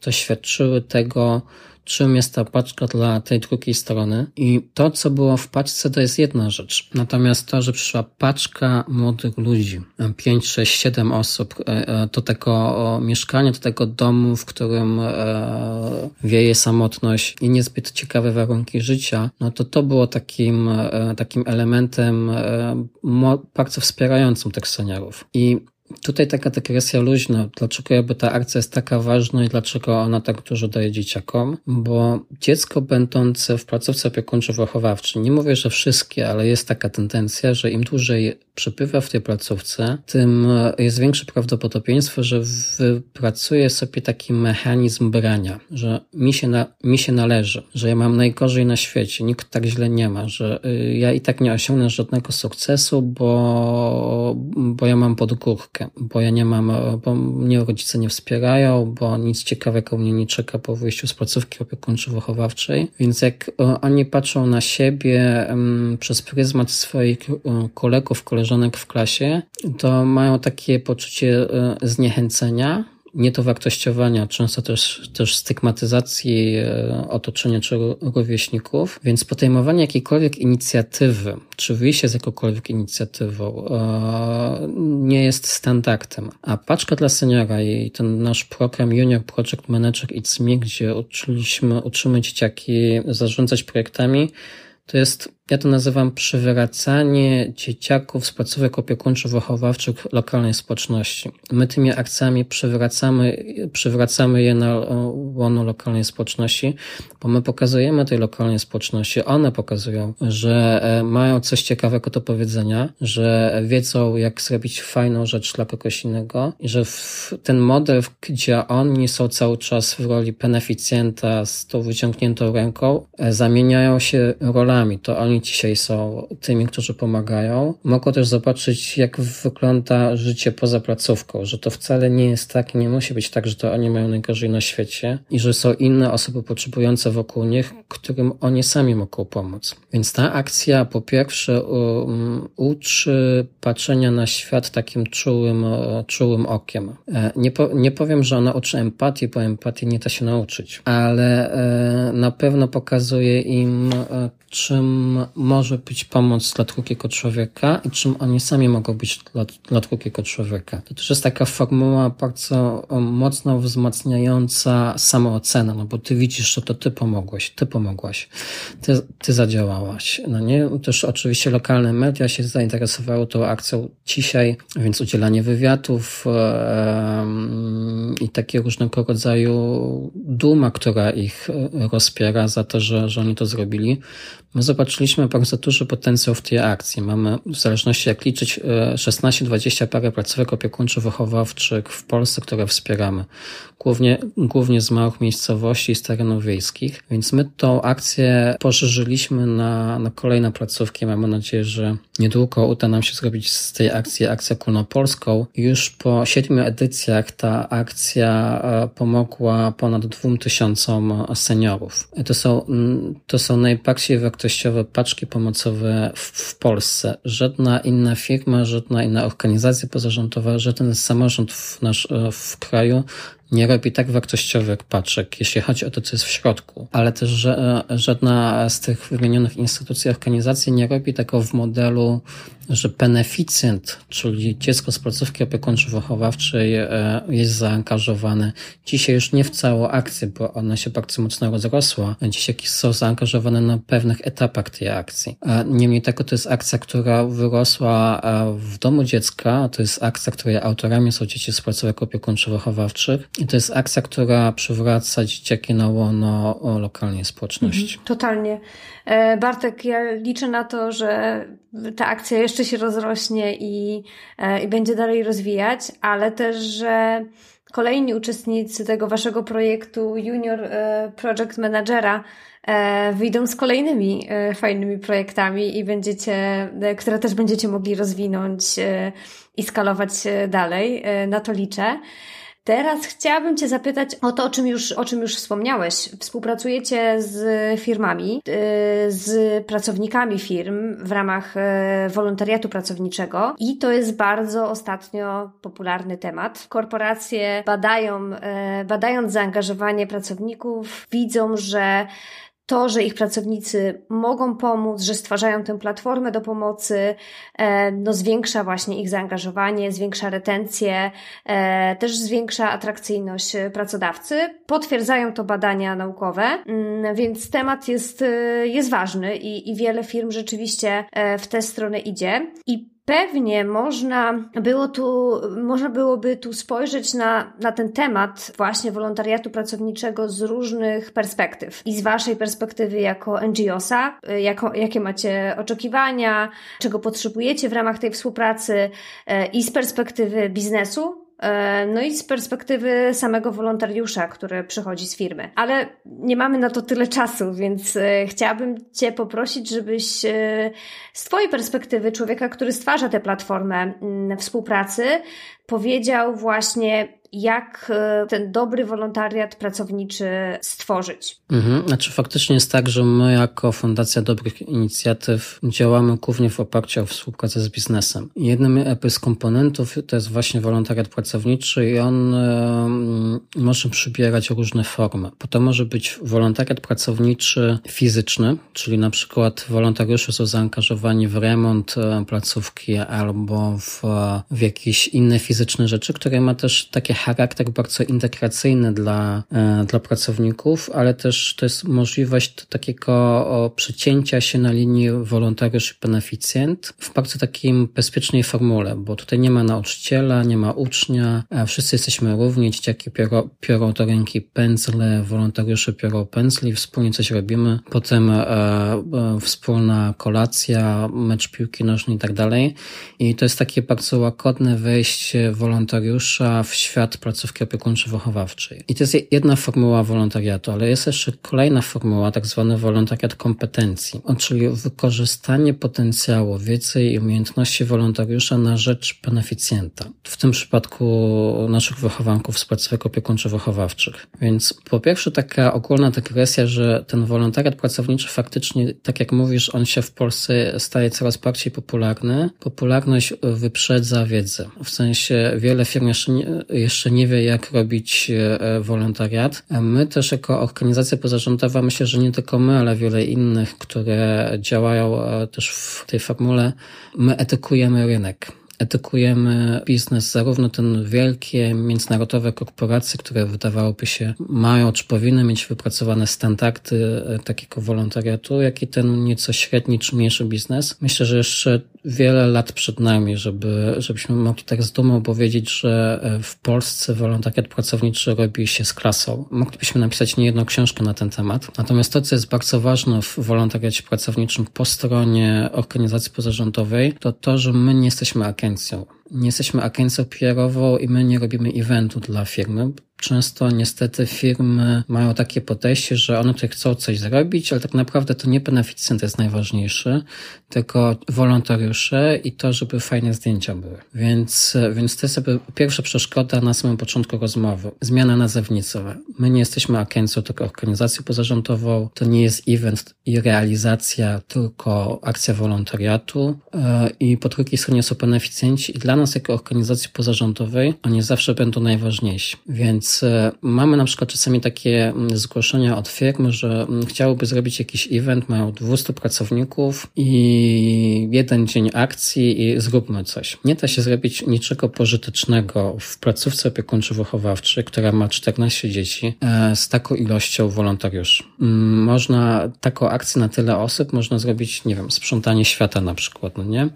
doświadczyły tego, czym jest ta paczka dla tej drugiej strony. I to, co było w paczce, to jest jedna rzecz. Natomiast to, że przyszła paczka młodych ludzi, 5, 6, 7 osób e, e, do tego mieszkania, do tego domu, w którym e, wieje samotność i niezbyt ciekawe warunki życia, no to to było takim, takim elementem bardzo wspierającym tych seniorów. I Tutaj taka dygresja luźna. Dlaczego jakby ta akcja jest taka ważna i dlaczego ona tak dużo daje dzieciakom? Bo dziecko będące w placówce opiekuńczo-wychowawczej, nie mówię, że wszystkie, ale jest taka tendencja, że im dłużej przebywa w tej placówce, tym jest większe prawdopodobieństwo, że wypracuje sobie taki mechanizm brania, że mi się, na, mi się należy, że ja mam najgorzej na świecie, nikt tak źle nie ma, że y, ja i tak nie osiągnę żadnego sukcesu, bo, bo ja mam podgórkę, bo ja nie mam, bo mnie rodzice nie wspierają, bo nic ciekawego mnie nie czeka po wyjściu z placówki opiekuńczo-wychowawczej. Więc jak oni patrzą na siebie przez pryzmat swoich kolegów, koleżanek, koleżanek w klasie, to mają takie poczucie e, zniechęcenia, niedowartościowania, często też, też stygmatyzacji e, otoczenia czy rówieśników, więc podejmowanie jakiejkolwiek inicjatywy, czy wyjście z jakąkolwiek inicjatywą e, nie jest standardem. A paczka dla seniora i ten nasz program Junior Project Manager It's Me, gdzie uczyliśmy, uczymy dzieciaki zarządzać projektami, to jest ja to nazywam przywracanie dzieciaków z placówek opiekuńczo-wychowawczych lokalnej społeczności. My tymi akcjami przywracamy, przywracamy je na łono lokalnej społeczności, bo my pokazujemy tej lokalnej społeczności, one pokazują, że e, mają coś ciekawego do powiedzenia, że wiedzą, jak zrobić fajną rzecz dla kogoś innego i że ten model, gdzie oni są cały czas w roli beneficjenta z tą wyciągniętą ręką, e, zamieniają się rolami. To oni oni dzisiaj są tymi, którzy pomagają, mogą też zobaczyć, jak wygląda życie poza placówką, że to wcale nie jest tak, nie musi być tak, że to oni mają najgorzej na świecie i że są inne osoby potrzebujące wokół nich, którym oni sami mogą pomóc. Więc ta akcja po pierwsze um, uczy patrzenia na świat takim czułym, czułym okiem. E, nie, po, nie powiem, że ona uczy empatii, bo empatii nie da się nauczyć, ale e, na pewno pokazuje im, e, czym może być pomoc dla drugiego człowieka i czym oni sami mogą być dla, dla drugiego człowieka. To też jest taka formuła bardzo mocno wzmacniająca samoocenę, no bo ty widzisz, że to ty pomogłeś, ty pomogłaś, ty, ty zadziałałaś. No nie? Też oczywiście lokalne media się zainteresowały tą akcją dzisiaj, więc udzielanie wywiadów e, i takie różnego rodzaju duma, która ich rozpiera za to, że, że oni to zrobili. My zobaczyliśmy bardzo duży potencjał w tej akcji. Mamy, w zależności jak liczyć, 16-20 e, parę placówek opiekuńczo-wychowawczych w Polsce, które wspieramy. Głównie, głównie z małych miejscowości i z terenów wiejskich. Więc my tą akcję poszerzyliśmy na, na kolejne placówki. Mamy nadzieję, że niedługo uda nam się zrobić z tej akcji akcję ogólnopolską. Już po siedmiu edycjach ta akcja e, pomogła ponad dwóm tysiącom seniorów. To są, to są najbardziej wartościowe paczki pomocowe w, w Polsce. Żadna inna firma, żadna inna organizacja pozarządowa, żaden samorząd w, nasz, w kraju nie robi tak wartościowych paczek, jeśli chodzi o to, co jest w środku, ale też że, żadna z tych wymienionych instytucji, organizacji nie robi tego w modelu, że beneficjent, czyli dziecko z placówki opiekuńczo-wychowawczej e, jest zaangażowane. Dzisiaj już nie w całą akcję, bo ona się bardzo mocno rozrosła. Dzisiaj są zaangażowane na pewnych etapach tej akcji. Niemniej tego to jest akcja, która wyrosła w domu dziecka, to jest akcja, której autorami są dzieci z placówek opiekuńczo-wychowawczych i to jest akcja, która przywraca dzieciaki na łono lokalnej społeczności. Mhm, totalnie. E, Bartek, ja liczę na to, że ta akcja jeszcze się rozrośnie i, e, i będzie dalej rozwijać, ale też, że kolejni uczestnicy tego waszego projektu Junior e, Project Managera wyjdą z kolejnymi fajnymi projektami i będziecie, które też będziecie mogli rozwinąć i skalować dalej. Na to liczę. Teraz chciałabym Cię zapytać o to, o czym już, o czym już wspomniałeś. Współpracujecie z firmami, y, z pracownikami firm w ramach y, wolontariatu pracowniczego i to jest bardzo ostatnio popularny temat. Korporacje badają, y, badając zaangażowanie pracowników, widzą, że to, że ich pracownicy mogą pomóc, że stwarzają tę platformę do pomocy, e, no zwiększa właśnie ich zaangażowanie, zwiększa retencję, e, też zwiększa atrakcyjność pracodawcy. Potwierdzają to badania naukowe, mm, więc temat jest, e, jest ważny i, i wiele firm rzeczywiście w tę stronę idzie. I Pewnie można było tu, można byłoby tu spojrzeć na, na ten temat właśnie wolontariatu pracowniczego z różnych perspektyw. I z Waszej perspektywy jako NGO-sa, jako, jakie macie oczekiwania, czego potrzebujecie w ramach tej współpracy? E, i z perspektywy biznesu, no i z perspektywy samego wolontariusza, który przychodzi z firmy. Ale nie mamy na to tyle czasu, więc e, chciałabym Cię poprosić, żebyś e, z Twojej perspektywy, człowieka, który stwarza tę platformę mm, współpracy, powiedział właśnie, jak e, ten dobry wolontariat pracowniczy stworzyć. Mhm. Znaczy faktycznie jest tak, że my jako Fundacja Dobrych Inicjatyw działamy głównie w oparciu o współpracę z biznesem. Jednym z komponentów to jest właśnie wolontariat pracowniczy i on może przybierać różne formy. Bo to może być wolontariat pracowniczy fizyczny, czyli na przykład wolontariusze są zaangażowani w remont placówki albo w, w jakieś inne fizyczne rzeczy, które ma też takie charakter bardzo integracyjny dla, e, dla pracowników, ale też to jest możliwość takiego przecięcia się na linii wolontariusz beneficjent w bardzo takim bezpiecznej formule, bo tutaj nie ma nauczyciela, nie ma ucznia, wszyscy jesteśmy równi, dzieciaki piorą, piorą do ręki pędzle, wolontariusze piorą pędzli, wspólnie coś robimy, potem e, e, wspólna kolacja, mecz piłki nożnej i tak dalej. I to jest takie bardzo łagodne wejście wolontariusza w świat placówki opiekuńczo-wychowawczej. I to jest jedna formuła wolontariatu, ale jest jeszcze kolejna formuła, tak zwany wolontariat kompetencji, czyli wykorzystanie potencjału, wiedzy i umiejętności wolontariusza na rzecz beneficjenta. W tym przypadku naszych wychowanków z placówek opiekuńczo-wychowawczych. Więc po pierwsze taka ogólna dygresja, że ten wolontariat pracowniczy faktycznie, tak jak mówisz, on się w Polsce staje coraz bardziej popularny. Popularność wyprzedza wiedzę. W sensie wiele firm jeszcze nie, jeszcze nie wie, jak robić e, wolontariat. My też jako organizacja pozarządowa, myślę, że nie tylko my, ale wiele innych, które działają e, też w tej formule, my etykujemy rynek etykujemy biznes, zarówno ten wielkie międzynarodowe korporacje, które wydawałoby się mają czy powinny mieć wypracowane standardy e, takiego wolontariatu, jak i ten nieco średni czy mniejszy biznes. Myślę, że jeszcze wiele lat przed nami, żeby, żebyśmy mogli tak z dumą powiedzieć, że e, w Polsce wolontariat pracowniczy robi się z klasą. Moglibyśmy napisać niejedną książkę na ten temat. Natomiast to, co jest bardzo ważne w wolontariacie pracowniczym po stronie organizacji pozarządowej, to to, że my nie jesteśmy agencją. Nie jesteśmy agencją PR-ową i my nie robimy eventu dla firmy, Często niestety firmy mają takie podejście, że one tutaj chcą coś zrobić, ale tak naprawdę to nie beneficjent jest najważniejszy, tylko wolontariusze i to, żeby fajne zdjęcia były. Więc, więc to jest jakby pierwsza przeszkoda na samym początku rozmowy. Zmiana nazewnictwa. My nie jesteśmy agencją, tylko organizacją pozarządową. To nie jest event i realizacja, tylko akcja wolontariatu. E, I po drugiej stronie są beneficjenci i dla nas jako organizacji pozarządowej oni zawsze będą najważniejsi. Więc e, mamy na przykład czasami takie mm, zgłoszenia od firm, że mm, chciałyby zrobić jakiś event, mają 200 pracowników i jeden dzień akcji i zróbmy coś. Nie da się zrobić niczego pożytecznego w placówce opiekuńczo-wychowawczej, która ma 14 dzieci e, z taką ilością wolontariuszy. Mm, można taką akcję na tyle osób, można zrobić, nie wiem, sprzątanie świata na przykład, no nie?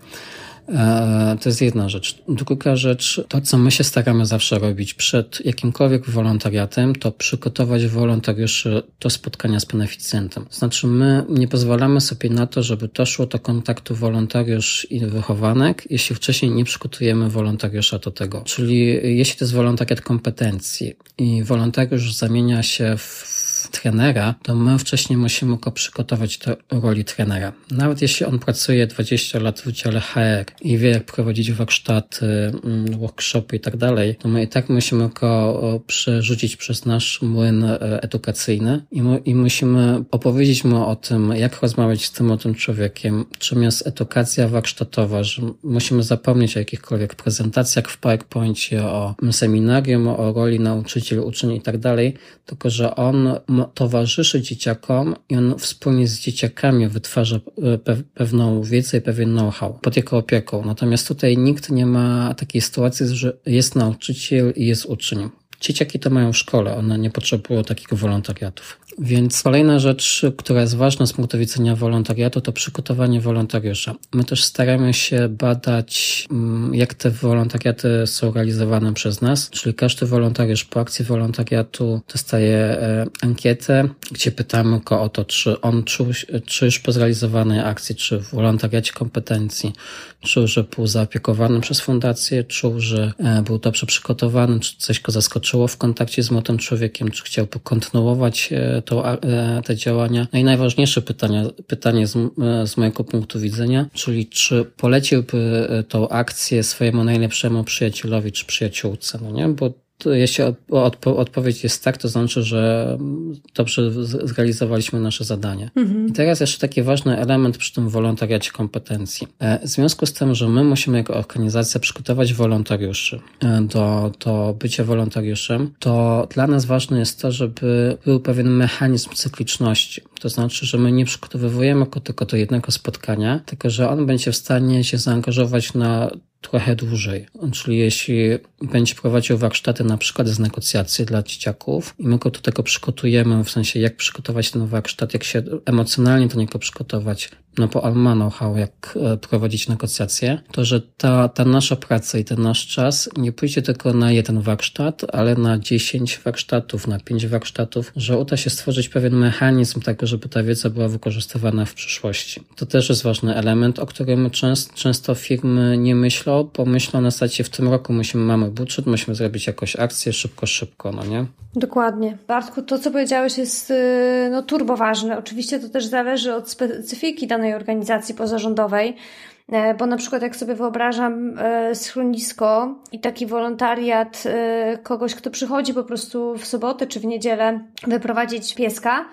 E, to jest jedna rzecz. Druga rzecz, to co my się staramy zawsze robić przed jakimkolwiek wolontariatem, to przygotować wolontariuszy do spotkania z beneficjentem. Znaczy my nie pozwalamy sobie na to, żeby doszło do kontaktu wolontariusz i wychowanek, jeśli wcześniej nie przygotujemy wolontariusza do tego. Czyli jeśli to jest wolontariat kompetencji i wolontariusz zamienia się w trenera, to my wcześniej musimy go przygotować do roli trenera. Nawet jeśli on pracuje 20 lat w dziale HR i wie, jak prowadzić warsztaty, mm, workshopy i tak dalej, to my i tak musimy go przerzucić przez nasz młyn e, edukacyjny i, my, i musimy opowiedzieć mu o tym, jak rozmawiać z tym tym człowiekiem. Czym jest edukacja warsztatowa, że musimy zapomnieć o jakichkolwiek prezentacjach w PowerPoincie, o seminarium, o roli nauczyciel, uczeń i tak dalej, tylko że on towarzyszy dzieciakom i on wspólnie z dzieciakami wytwarza e, pewną wiedzę i pewien know-how pod jego opieką. Natomiast tutaj nikt nie ma takiej sytuacji, że jest nauczyciel i jest uczeń. Dzieciaki to mają w szkole, one nie potrzebują takich wolontariatów. Więc kolejna rzecz, która jest ważna z punktu widzenia wolontariatu, to przygotowanie wolontariusza. My też staramy się badać, mm, jak te wolontariaty są realizowane przez nas, czyli każdy wolontariusz po akcji wolontariatu dostaje e, ankietę, gdzie pytamy go o to, czy on czuł, czy już po zrealizowanej akcji, czy w wolontariacie kompetencji, czuł, że był zaopiekowany przez fundację, czuł, że e, był dobrze przygotowany, czy coś go zaskoczyło w kontakcie z młodym człowiekiem, czy chciał kontynuować e, to, e, te działania. No i najważniejsze pytanie, pytanie z, z mojego punktu widzenia, czyli czy poleciłby tą akcję swojemu najlepszemu przyjacielowi czy przyjaciółce, no nie? Bo jeśli odpo odpowiedź jest tak, to znaczy, że dobrze zrealizowaliśmy nasze zadanie. Mhm. I teraz jeszcze taki ważny element przy tym wolontariacie kompetencji. E, w związku z tym, że my musimy jako organizacja przygotować wolontariuszy e, do, do bycia wolontariuszem, to dla nas ważne jest to, żeby był pewien mechanizm cykliczności. To znaczy, że my nie przygotowujemy go tylko do jednego spotkania, tylko że on będzie w stanie się zaangażować na trochę dłużej. Czyli jeśli będzie prowadził warsztaty na przykład z negocjacji dla dzieciaków i my go do tego przygotujemy, w sensie jak przygotować ten warsztat, jak się emocjonalnie do niego przygotować, no bo know-how, jak e, prowadzić negocjacje, to że ta, ta nasza praca i ten nasz czas nie pójdzie tylko na jeden warsztat, ale na 10 warsztatów, na 5 warsztatów, że uda się stworzyć pewien mechanizm tego, żeby ta wiedza była wykorzystywana w przyszłości. To też jest ważny element, o którym często, często firmy nie myślą, bo myślą na zasadzie w tym roku musimy, mamy budżet, musimy zrobić jakąś akcję szybko, szybko, no nie? Dokładnie. Bartku, to co powiedziałeś jest y, no, turbo ważne. Oczywiście to też zależy od specyfiki danej organizacji pozarządowej, e, bo na przykład jak sobie wyobrażam e, schronisko i taki wolontariat e, kogoś, kto przychodzi po prostu w sobotę czy w niedzielę wyprowadzić pieska,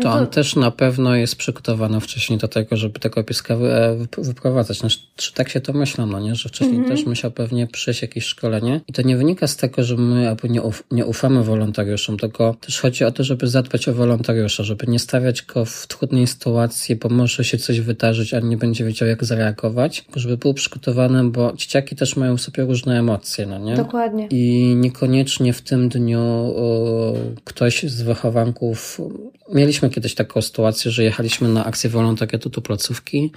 to, on też na pewno jest przygotowany wcześniej do tego, żeby tego pieska e, wyprowadzać. Znaczy, czy tak się to myślę, no nie? Że wcześniej -hmm. też musiał pewnie przejść jakieś szkolenie. I to nie wynika z tego, że my albo nie, uf, nie ufamy wolontariuszom, tylko też chodzi o to, żeby zadbać o wolontariusza, żeby nie stawiać go w trudnej sytuacji, bo może się coś wydarzyć, a nie będzie wiedział, jak zareagować, żeby był przygotowany, bo dzieciaki też mają sobie różne emocje, no nie? Dokładnie. I niekoniecznie w tym dniu o, ktoś z wychowanków Mieliśmy kiedyś taką sytuację, że jechaliśmy na akcję wolontariatu do placówki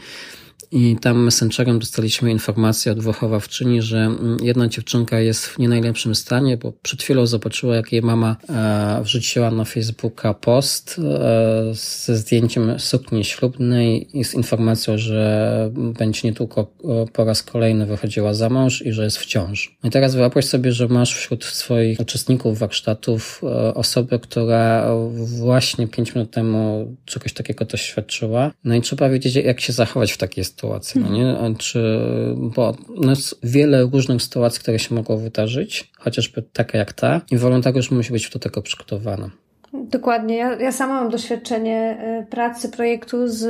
i tam messengerem dostaliśmy informację od wychowawczyni, że mm, jedna dziewczynka jest w nie najlepszym stanie, bo przed chwilą zobaczyła, jak jej mama e, wrzuciła na Facebooka post e, ze zdjęciem sukni ślubnej i z informacją, że będzie niedługo e, po raz kolejny wychodziła za mąż i że jest w ciąży. No I teraz wyobraź sobie, że masz wśród swoich uczestników warsztatów osobę, która właśnie pięć minut temu czegoś takiego doświadczyła. No i trzeba wiedzieć, jak się zachować w takiej sytuacji sytuacji, no nie? Czy, bo no jest wiele różnych sytuacji, które się mogą wydarzyć, chociażby taka jak ta, i wolontariusz musi być do tego przygotowany. Dokładnie. Ja, ja sama mam doświadczenie y, pracy projektu z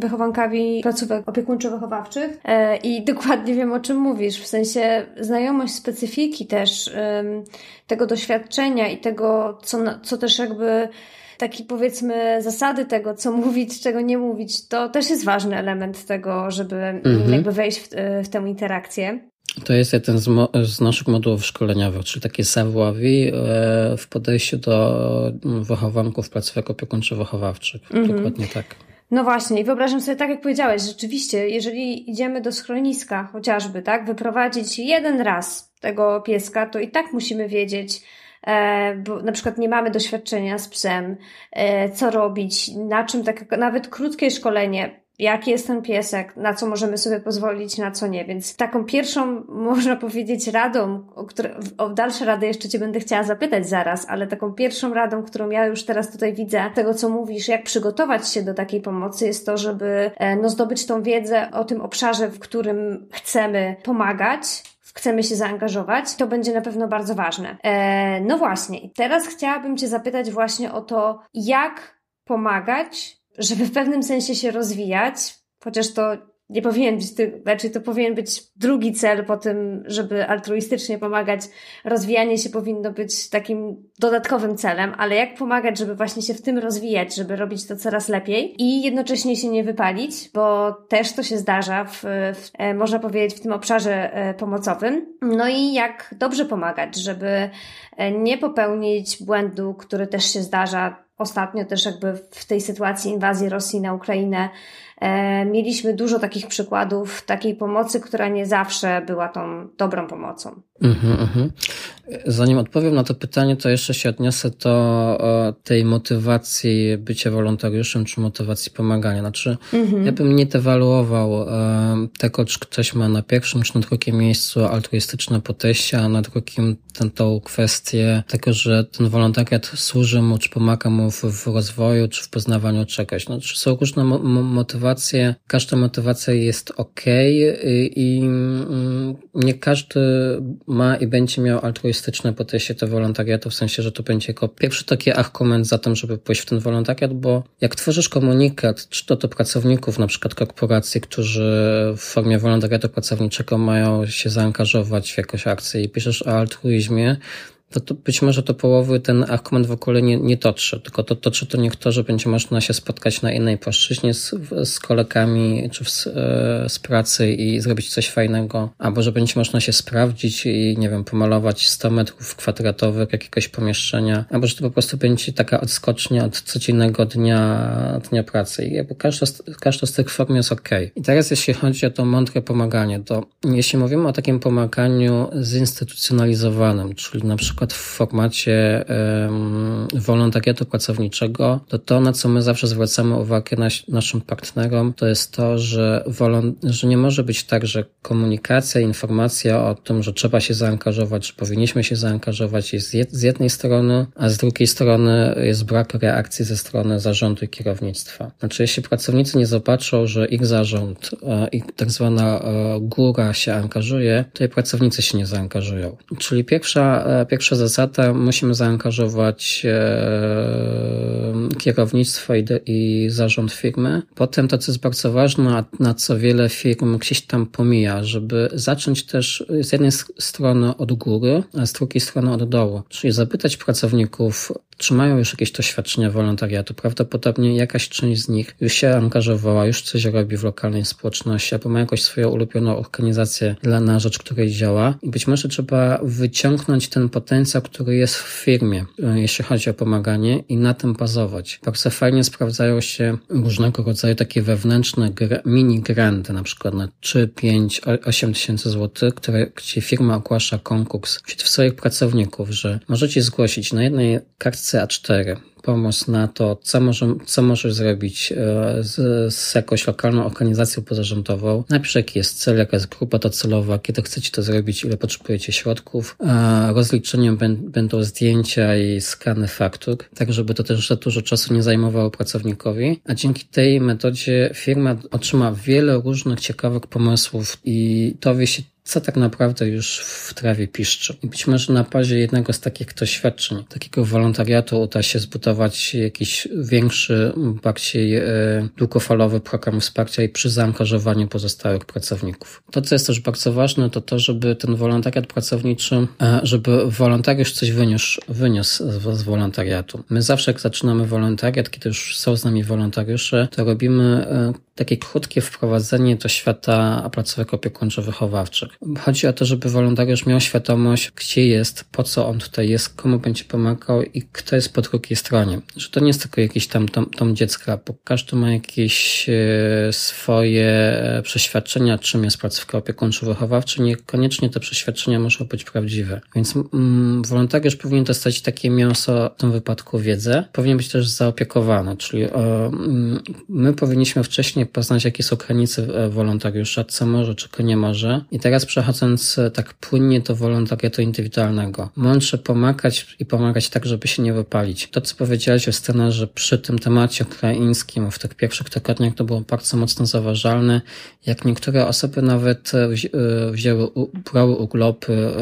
wychowankami placówek opiekuńczo-wychowawczych e, i dokładnie wiem, o czym mówisz. W sensie znajomość specyfiki też tego doświadczenia i tego, co, co też jakby taki powiedzmy zasady tego, co mówić, czego nie mówić, to też jest ważny element tego, żeby mhm. jakby wejść w, w tę interakcję. To jest jeden z, z, naszych modułów szkoleniowych, czyli takie savoir-vivre w podejściu do wychowanków placówek opiekuńczo-wychowawczych. Mhm. Dokładnie tak. No właśnie, i wyobrażam sobie, tak jak powiedziałeś, rzeczywiście, jeżeli idziemy do schroniska chociażby, tak, wyprowadzić jeden raz tego pieska, to i tak musimy wiedzieć, E, bo na przykład nie mamy doświadczenia z psem, e, co robić, na czym tak, nawet krótkie szkolenie jaki jest ten piesek, na co możemy sobie pozwolić, na co nie. Więc taką pierwszą, można powiedzieć, radą, o, które, o dalsze rady jeszcze Cię będę chciała zapytać zaraz, ale taką pierwszą radą, którą ja już teraz tutaj widzę, tego co mówisz, jak przygotować się do takiej pomocy, jest to, żeby e, no, zdobyć tą wiedzę o tym obszarze, w którym chcemy pomagać, chcemy się zaangażować, to będzie na pewno bardzo ważne. E, no właśnie, teraz chciałabym Cię zapytać właśnie o to, jak pomagać, żeby w pewnym sensie się rozwijać, chociaż to nie powinien być, znaczy to powinien być drugi cel po tym, żeby altruistycznie pomagać. Rozwijanie się powinno być takim dodatkowym celem, ale jak pomagać, żeby właśnie się w tym rozwijać, żeby robić to coraz lepiej i jednocześnie się nie wypalić, bo też to się zdarza w, w e, można powiedzieć, w tym obszarze e, pomocowym. No i jak dobrze pomagać, żeby e, nie popełnić błędu, który też się zdarza ostatnio też jakby w tej sytuacji inwazji Rosji na Ukrainę mieliśmy dużo takich przykładów takiej pomocy, która nie zawsze była tą dobrą pomocą. Mhm, mhm. Zanim odpowiem na to pytanie, to jeszcze się odniosę do tej motywacji bycia wolontariuszem, czy motywacji pomagania. Znaczy, mhm. ja bym nie dewaluował e, tego, czy ktoś ma na pierwszym, czy na drugim miejscu altruistyczne podejście, a na drugim tę, tą kwestię tego, że ten wolontariat służy mu, czy pomaga mu w, w rozwoju, czy w poznawaniu czegoś. Znaczy, są różne mo motywacje, każda motywacja jest ok i, i mm, nie każdy ma i będzie miał altruistyczne podejście do wolontariatu, w sensie, że to będzie jako pierwszy taki argument za tym, żeby pójść w ten wolontariat, bo jak tworzysz komunikat, czy to do pracowników, na przykład korporacji, którzy w formie wolontariatu pracowniczego mają się zaangażować w jakąś akcję i piszesz o altruizmie, to, to być może do połowy ten argument w ogóle nie, nie dotrze, tylko to dotrze to że będzie można się spotkać na innej płaszczyźnie z, z kolegami czy w, e, z pracy i zrobić coś fajnego, albo że będzie można się sprawdzić i nie wiem, pomalować 100 metrów kwadratowych jakiegoś pomieszczenia, albo że to po prostu będzie taka odskocznia od codziennego dnia, dnia pracy. I jakby każda, każda z tych form jest ok. I teraz jeśli chodzi o to mądre pomaganie, to jeśli mówimy o takim pomaganiu zinstytucjonalizowanym, czyli na przykład przykład w formacie um, wolontariatu pracowniczego, to to, na co my zawsze zwracamy uwagę nas, naszym partnerom, to jest to, że, że nie może być tak, że komunikacja, informacja o tym, że trzeba się zaangażować, że powinniśmy się zaangażować jest z jednej strony, a z drugiej strony jest brak reakcji ze strony zarządu i kierownictwa. Znaczy, jeśli pracownicy nie zobaczą, że ich zarząd e, i tak zwana e, góra się angażuje, to i pracownicy się nie zaangażują. Czyli pierwsza, e, pierwsza pierwsza zasada, musimy zaangażować e, kierownictwo i, i zarząd firmy. Potem to, co jest bardzo ważne, na co wiele firm gdzieś tam pomija, żeby zacząć też z jednej strony od góry, a z drugiej strony od dołu. Czyli zapytać pracowników, czy mają już jakieś doświadczenia wolontariatu. Prawdopodobnie jakaś część z nich już się angażowała, już coś robi w lokalnej społeczności, albo ma jakąś swoją ulubioną organizację, dla, na rzecz której działa. I być może trzeba wyciągnąć ten potencjał, który jest w firmie, e, jeśli chodzi o pomaganie i na tym bazować. Bardzo fajnie sprawdzają się różnego rodzaju takie wewnętrzne mini granty, na przykład na 3, 5, 8 tysięcy złotych, które, gdzie firma ogłasza konkurs wśród swoich pracowników, że możecie zgłosić na jednej kartce CA4 pomysł na to, co, może, co możesz zrobić e, z, z jakąś lokalną organizacją pozarządową. Napisz, jaki jest cel, jaka jest grupa docelowa, kiedy chcecie to zrobić, ile potrzebujecie środków. Rozliczeniem będą zdjęcia i skany faktur, tak żeby to też za dużo czasu nie zajmowało pracownikowi. A dzięki tej metodzie firma otrzyma wiele różnych ciekawych pomysłów i dowie się co tak naprawdę już w trawie piszczy. Być może na bazie jednego z takich doświadczeń, takiego wolontariatu uda się zbudować jakiś większy, bardziej e, długofalowy program wsparcia i przy zaangażowaniu pozostałych pracowników. To, co jest też bardzo ważne, to to, żeby ten wolontariat pracowniczy, e, żeby wolontariusz coś wyniósł, wyniósł z, z wolontariatu. My zawsze jak zaczynamy wolontariat, kiedy już są z nami wolontariusze, to robimy e, takie krótkie wprowadzenie do świata placówek opiekuńczo-wychowawczych. Chodzi o to, żeby wolontariusz miał świadomość, gdzie jest, po co on tutaj jest, komu będzie pomagał i kto jest po drugiej stronie. Że to nie jest tylko jakiś tam dom, dom dziecka, bo każdy ma jakieś e, swoje przeświadczenia, czym jest placówka opiekuńczo-wychowawcza. Niekoniecznie te przeświadczenia muszą być prawdziwe. Więc mm, wolontariusz powinien dostać takie mięso, w tym wypadku wiedzę. Powinien być też zaopiekowany, czyli o, mm, my powinniśmy wcześniej poznać, jakie są granice wolontariusza, co może, czego nie może. I teraz przechodząc tak płynnie do wolontariatu indywidualnego. Mądrze pomagać i pomagać tak, żeby się nie wypalić. To, co powiedziałeś o że przy tym temacie ukraińskim w tych pierwszych tygodniach to było bardzo mocno zauważalne, jak niektóre osoby nawet wzięły, brały urlopy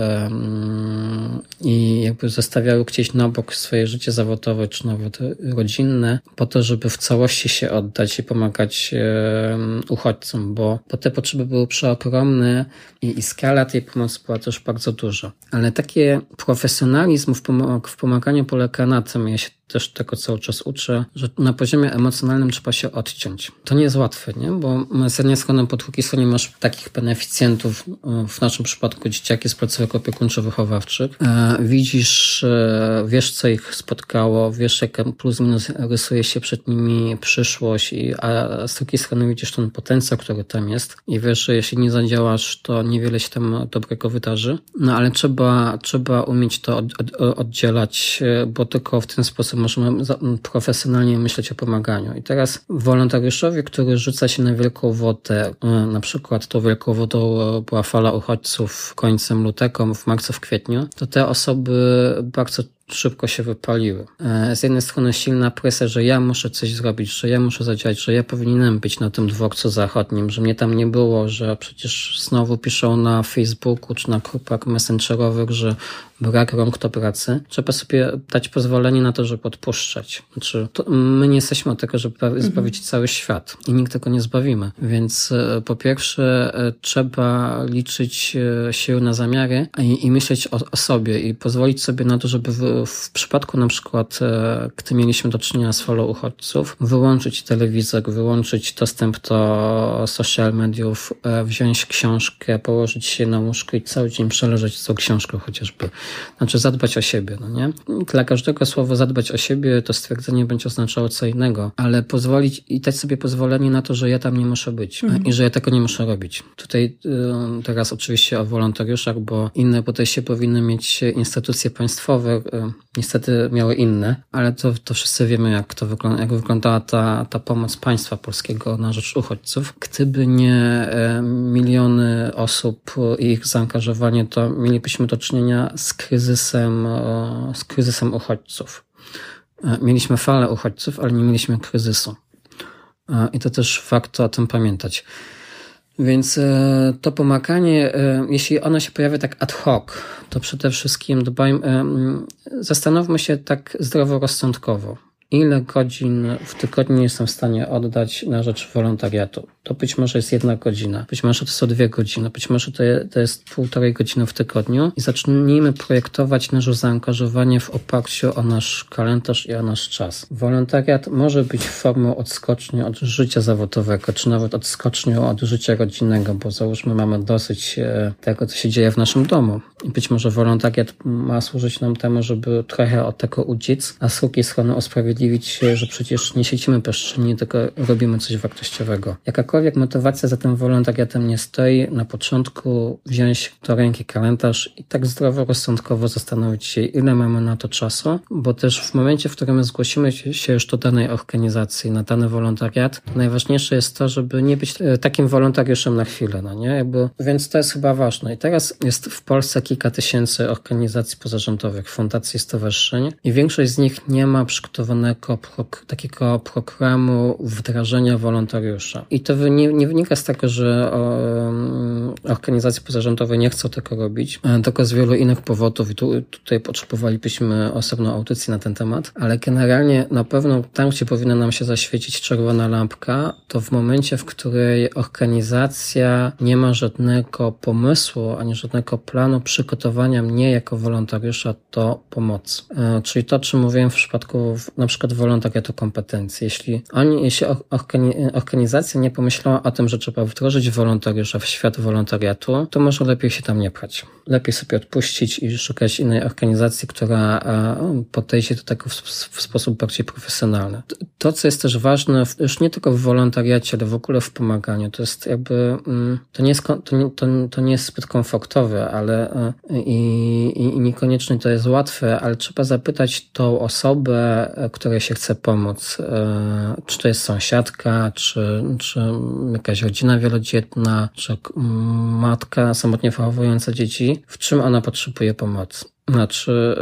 i jakby zostawiały gdzieś na bok swoje życie zawodowe czy nawet rodzinne po to, żeby w całości się oddać i pomagać uchodźcom, bo, bo te potrzeby były przeogromne i, i skala tej pomocy była też bardzo duża. Ale takie profesjonalizm w, w pomaganiu polega na tym, ja się też tego cały czas uczę, że na poziomie emocjonalnym trzeba się odciąć. To nie jest łatwe, nie? Bo z jednej strony po drugiej masz takich beneficjentów, w naszym przypadku dzieciaki z placówek opiekuńczo-wychowawczych. E, widzisz, e, wiesz co ich spotkało, wiesz jak plus minus rysuje się przed nimi przyszłość, i, a z drugiej strony widzisz ten potencjał, który tam jest i wiesz, że jeśli nie zadziałasz, to niewiele się tam dobrego wydarzy. No ale trzeba, trzeba umieć to od, od, oddzielać, e, bo tylko w ten sposób możemy profesjonalnie myśleć o pomaganiu. I teraz wolontariuszowi, który rzuca się na wielką wodę, e, na przykład tą wielką wodą e, była fala uchodźców końcem lutego, w marcu, w kwietniu, to te osoby bardzo szybko się wypaliły. E, z jednej strony silna presja, że ja muszę coś zrobić, że ja muszę zadziałać, że ja powinienem być na tym dworcu zachodnim, że mnie tam nie było, że przecież znowu piszą na Facebooku czy na grupach messengerowych, że brak rąk do pracy. Trzeba sobie dać pozwolenie na to, żeby odpuszczać. Znaczy, my nie jesteśmy od tego, żeby mhm. zbawić mhm. cały świat i nikt tego nie zbawimy. Więc e, po pierwsze e, trzeba liczyć się na zamiary i, i myśleć o, o sobie i pozwolić sobie na to, żeby w, w przypadku na przykład, e, gdy mieliśmy do czynienia z falą uchodźców, wyłączyć telewizor, wyłączyć dostęp do social mediów, e, wziąć książkę, położyć się na łóżko i cały dzień przeleżeć z tą książką chociażby. Znaczy zadbać o siebie, no nie? Dla każdego słowa zadbać o siebie to stwierdzenie będzie oznaczało co innego, ale pozwolić i dać sobie pozwolenie na to, że ja tam nie muszę być mhm. i że ja tego nie muszę robić. Tutaj y, teraz oczywiście o wolontariuszach, bo inne podejście powinny mieć instytucje państwowe, y, niestety miały inne, ale to, to wszyscy wiemy, jak to wygląda, jak wyglądała ta, ta pomoc państwa polskiego na rzecz uchodźców. Gdyby nie e, miliony osób i ich zaangażowanie, to mielibyśmy do czynienia z kryzysem, z kryzysem uchodźców. E, mieliśmy falę uchodźców, ale nie mieliśmy kryzysu. E, I to też warto o tym pamiętać. Więc e, to pomaganie, jeśli ono się pojawia tak ad hoc, to przede wszystkim dbajmy, zastanówmy się tak zdroworozsądkowo ile godzin w tygodniu jestem w stanie oddać na rzecz wolontariatu. To być może jest jedna godzina, być może to są dwie godziny, być może to, to jest półtorej godziny w tygodniu i zacznijmy projektować nasze zaangażowanie w oparciu o nasz kalendarz i o nasz czas. Wolontariat może być formą odskoczni od życia zawodowego, czy nawet odskocznią od życia rodzinnego, bo załóżmy mamy dosyć e, tego, co się dzieje w naszym domu. I być może wolontariat ma służyć nam temu, żeby trochę od tego uciec, a z drugiej strony usprawiedliwić się, że przecież nie siedzimy bezczynnie, tylko robimy coś wartościowego. Jakakolwiek motywacja za tym wolontariatem nie stoi, na początku wziąć do ręki kalendarz i tak zdroworozsądkowo zastanowić się, ile mamy na to czasu, bo też w momencie, w którym zgłosimy się już do danej organizacji, na dany wolontariat, najważniejsze jest to, żeby nie być e, takim wolontariuszem na chwilę, no nie? Jakby, więc to jest chyba ważne. I teraz jest w Polsce kilka tysięcy organizacji pozarządowych, fundacji, stowarzyszeń i większość z nich nie ma przygotowanego takiego programu wdrażania wolontariusza. I to nie, nie wynika z tego, że um, organizacje pozarządowe nie chcą tego robić, e, tylko z wielu innych powodów i tu, tutaj potrzebowalibyśmy osobną audycję na ten temat, ale generalnie na pewno tam, gdzie powinna nam się zaświecić czerwona lampka, to w momencie, w której organizacja nie ma żadnego pomysłu, ani żadnego planu przygotowania mnie jako wolontariusza do pomocy. E, czyli to, czym mówiłem w przypadku na przykład wolontariatu kompetencji. Jeśli oni, jeśli organizacja nie pomyślała o tym, że trzeba wdrożyć wolontariusza w świat wolontariatu, to może lepiej się tam nie pchać. Lepiej sobie odpuścić i szukać innej organizacji, która podejdzie do tego w, w sposób bardziej profesjonalny. To, co jest też ważne, już nie tylko w wolontariacie, ale w ogóle w pomaganiu, to jest jakby, mm, to nie jest, to nie, to, to nie jest zbyt komfortowe, ale i, i, i niekoniecznie to jest łatwe, ale trzeba zapytać tą osobę, która której się chce pomóc. Czy to jest sąsiadka, czy, czy jakaś rodzina wielodzietna, czy matka samotnie wychowująca dzieci, w czym ona potrzebuje pomocy. Znaczy,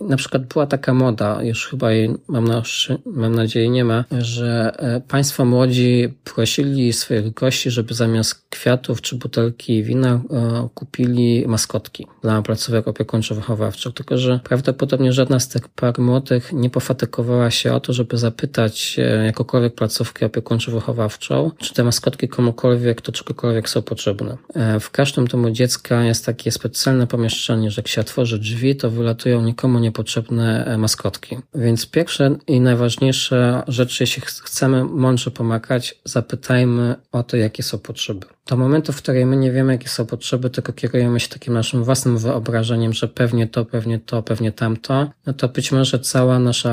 na przykład była taka moda, już chyba jej mam, na, mam nadzieję nie ma, że e, państwo młodzi prosili swoich gości, żeby zamiast kwiatów czy butelki wina e, kupili maskotki dla placówek opiekuńczo-wychowawczych. Tylko, że prawdopodobnie żadna z tych par młodych nie pofatykowała się o to, żeby zapytać e, jakokolwiek placówkę opiekuńczo-wychowawczą, czy te maskotki komukolwiek, to czegokolwiek są potrzebne. W każdym domu dziecka jest takie specjalne pomieszczenie, że jak się otworzy drzwi, to wylatują nikomu niepotrzebne e, maskotki. Więc pierwsze i najważniejsze rzeczy, jeśli chcemy mądrze pomagać, zapytajmy o to, jakie są potrzeby. Do momentu, w którym my nie wiemy, jakie są potrzeby, tylko kierujemy się takim naszym własnym wyobrażeniem, że pewnie to, pewnie to, pewnie tamto, no to być może cała nasza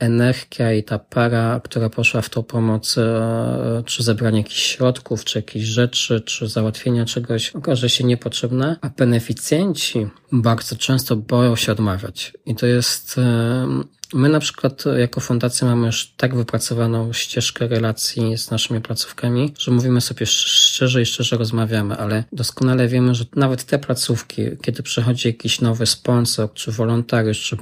e, energia i ta para, która poszła w tą pomoc, e, czy zebranie jakichś środków, czy jakichś rzeczy, czy załatwienia czegoś, okaże się niepotrzebna, a beneficjenci bardzo często boją się odmawiać. I to jest My na przykład jako fundacja mamy już tak wypracowaną ścieżkę relacji z naszymi placówkami, że mówimy sobie szczerze i szczerze rozmawiamy, ale doskonale wiemy, że nawet te placówki, kiedy przychodzi jakiś nowy sponsor, czy wolontariusz, czy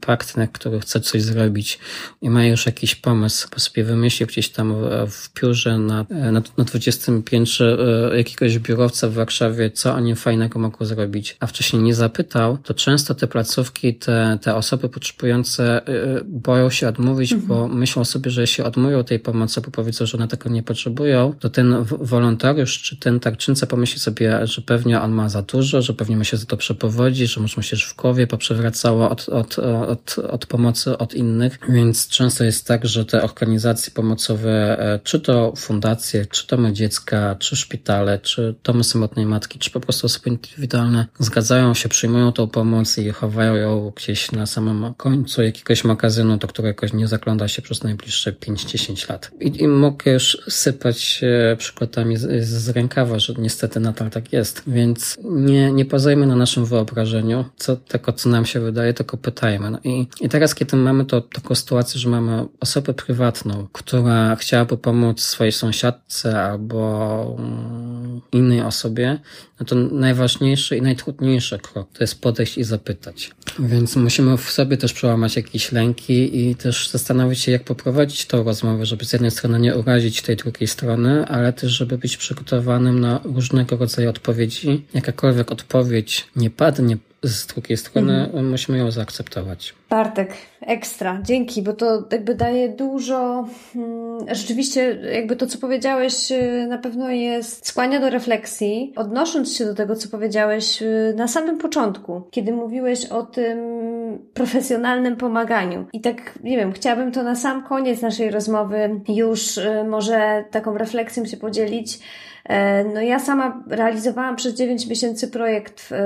partner, który chce coś zrobić i ma już jakiś pomysł, bo sobie wymyślił gdzieś tam w biurze na, na, na 20 piętrze e, jakiegoś biurowca w Warszawie, co oni fajnego mogą zrobić, a wcześniej nie zapytał, to często te placówki, te, te osoby potrzebujące Y, boją się odmówić, mhm. bo myślą sobie, że jeśli odmówią tej pomocy, bo powiedzą, że one tego nie potrzebują, to ten wolontariusz czy ten tarczyńca pomyśli sobie, że pewnie on ma za dużo, że pewnie mu się za to przepowodzi, że może mu się w głowie poprzewracało od, od, od, od pomocy od innych, więc często jest tak, że te organizacje pomocowe, e, czy to fundacje, czy domy dziecka, czy szpitale, czy domy samotnej matki, czy po prostu osoby indywidualne zgadzają się, przyjmują tą pomoc i chowają ją gdzieś na samym końcu jakiegoś jakiegoś magazynu, do którego nie zagląda się przez najbliższe 5-10 lat. I, I, mogę już sypać przykładami z, z rękawa, że niestety nadal tak jest. Więc nie, nie pozajmy na naszym wyobrażeniu, co tego, co nam się wydaje, tylko pytajmy. No i, I teraz, kiedy mamy to, taką sytuację, że mamy osobę prywatną, która chciałaby pomóc swojej sąsiadce albo mm, innej osobie, no to najważniejszy i najtrudniejszy krok to jest podejść i zapytać. Więc musimy w sobie też przełamać jakieś lęki i też zastanowić się, jak poprowadzić tą rozmowę, żeby z jednej strony nie urazić tej drugiej strony, ale też, żeby być przygotowanym na różnego rodzaju odpowiedzi. Jakakolwiek odpowiedź nie padnie z drugiej strony mhm. musimy ją zaakceptować. Bartek, ekstra, dzięki, bo to jakby daje dużo. Hmm, rzeczywiście, jakby to, co powiedziałeś, y, na pewno jest skłania do refleksji. Odnosząc się do tego, co powiedziałeś y, na samym początku, kiedy mówiłeś o tym profesjonalnym pomaganiu. I tak, nie wiem, chciałabym to na sam koniec naszej rozmowy już y, może taką refleksją się podzielić no ja sama realizowałam przez 9 miesięcy projekt w, e,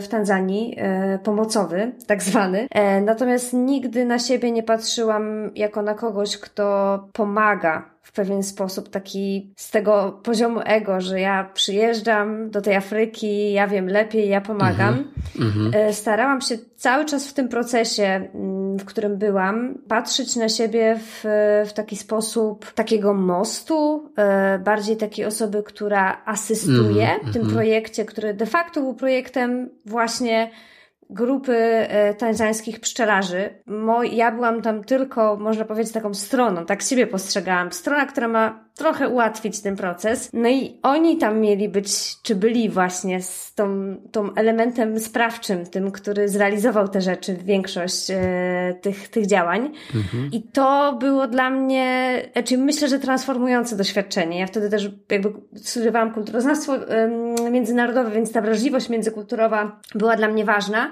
w Tanzanii, e, pomocowy, tak zwany. Natomiast nigdy na siebie nie patrzyłam jako na kogoś, kto pomaga w pewien sposób taki z tego poziomu ego, że ja przyjeżdżam do tej Afryki, ja wiem lepiej, ja pomagam. Mm -hmm. Starałam się cały czas w tym procesie, mm, w którym byłam, patrzeć na siebie w, w taki sposób takiego mostu, e, bardziej takiej osoby, która asystuje -hmm. w tym mhm. projekcie, który de facto był projektem właśnie grupy e, tanzańskich pszczelarzy. ja byłam tam tylko, można powiedzieć, taką stroną, tak siebie postrzegałam. Strona, która ma trochę ułatwić ten proces. No i oni tam mieli być, czy byli właśnie z tą, tą elementem sprawczym, tym, który zrealizował te rzeczy, większość e, tych, tych działań. Mhm. I to było dla mnie, znaczy myślę, że transformujące doświadczenie. Ja wtedy też jakby studiowałam kulturoznawstwo e, międzynarodowe, więc ta wrażliwość międzykulturowa była dla mnie ważna.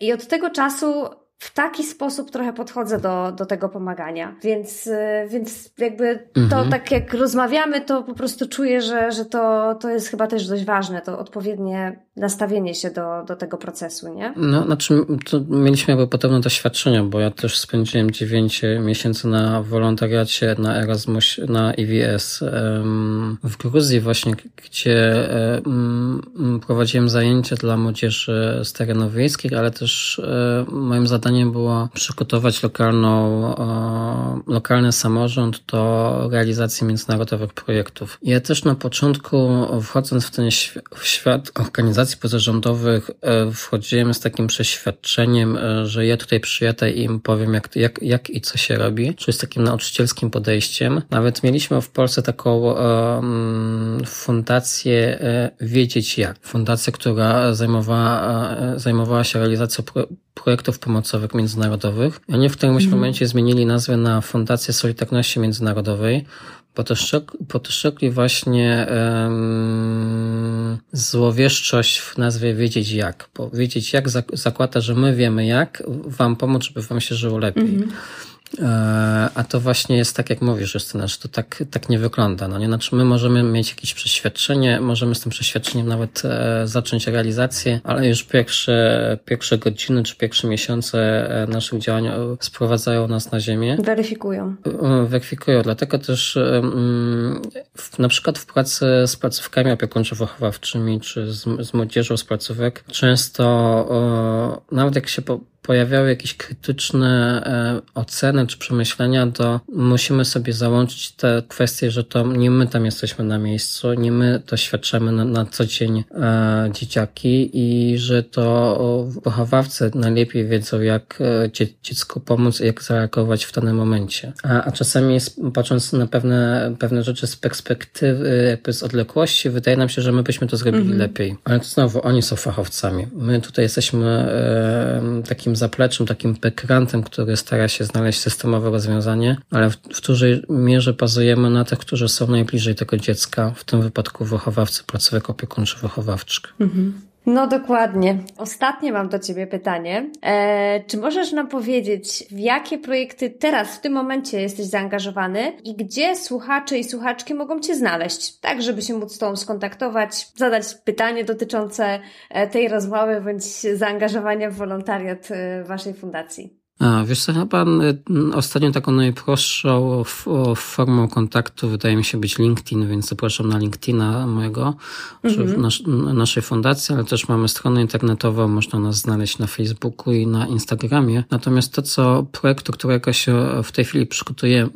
I od tego czasu w taki sposób trochę podchodzę do, do tego pomagania. Więc, y, więc jakby to mhm. tak jak rozmawiamy, to po prostu czuję, że, że to, to jest chyba też dość ważne, to odpowiednie nastawienie się do, do tego procesu, nie? No, znaczy, mieliśmy jakby podobne doświadczenia, bo ja też spędziłem 9 miesięcy na wolontariacie na Erasmus, na EVS w Gruzji właśnie, gdzie prowadziłem zajęcia dla młodzieży z terenów wiejskich, ale też e, moim zadaniem było przygotować lokalną, lokalny samorząd do realizacji międzynarodowych projektów. Ja też na początku, wchodząc w ten w świat organizacji pozarządowych, e, wchodziłem z takim przeświadczeniem, e, że ja tutaj przyjadę i im powiem, jak, jak, jak i co się robi, czyli z takim nauczycielskim podejściem. Nawet mieliśmy w Polsce taką um, fundację Wiedzieć Jak. Fundację, która zajmowała, zajmowała się realizacją pro, projektów pomocowych międzynarodowych. Oni w którymś mm. momencie zmienili nazwę na Fundację Solidarności Międzynarodowej, podszczekli właśnie um, złowieszczość w nazwie wiedzieć jak, bo wiedzieć jak zakłada, że my wiemy jak wam pomóc, żeby wam się żyło lepiej. E, a to właśnie jest tak, jak mówisz, Justyna, że to tak, tak nie wygląda. No nie? Znaczy, my możemy mieć jakieś przeświadczenie, możemy z tym przeświadczeniem nawet e, zacząć realizację, ale już pierwsze, pierwsze godziny czy pierwsze miesiące e, naszych działań sprowadzają nas na ziemię. Weryfikują. Weryfikują. Dlatego też w, na przykład w pracy z placówkami opiekuńczo-wychowawczymi czy z, z młodzieżą z placówek często nawet jak się po, pojawiały jakieś krytyczne e, oceny czy przemyślenia, to musimy sobie załączyć te kwestie, że to nie my tam jesteśmy na miejscu, nie my doświadczamy na, na co dzień e, dzieciaki i że to wychowawcy najlepiej wiedzą, jak e, dzie, dziecku pomóc i jak zareagować w danym momencie. A, a czasami patrząc na pewne, pewne rzeczy z perspektywy, jakby z odległości, wydaje nam się, że my byśmy to zrobili -hmm. lepiej. Ale to znowu, oni są fachowcami. My tutaj jesteśmy e, takim zapleczem, takim backgroundem, który stara się znaleźć systemowe rozwiązanie, ale w, w dużej mierze bazujemy na tych, którzy są najbliżej tego dziecka, w tym wypadku wychowawcy, placówek opiekuńczo-wychowawczych. Mhm. No dokładnie. Ostatnie mam do Ciebie pytanie. E, czy możesz nam powiedzieć, w jakie projekty teraz, w tym momencie jesteś zaangażowany i gdzie słuchacze i słuchaczki mogą Cię znaleźć, tak żeby się móc z Tobą skontaktować, zadać pytanie dotyczące e, tej rozmowy bądź zaangażowania w wolontariat e, Waszej fundacji? A, wiesz co, chyba ostatnio taką najprostszą formą kontaktu wydaje mi się być LinkedIn, więc zapraszam na LinkedIna mojego, mhm. nas, naszej fundacji, ale też mamy stronę internetową, można nas znaleźć na Facebooku i na Instagramie. Natomiast to, co projektu, którego się w tej chwili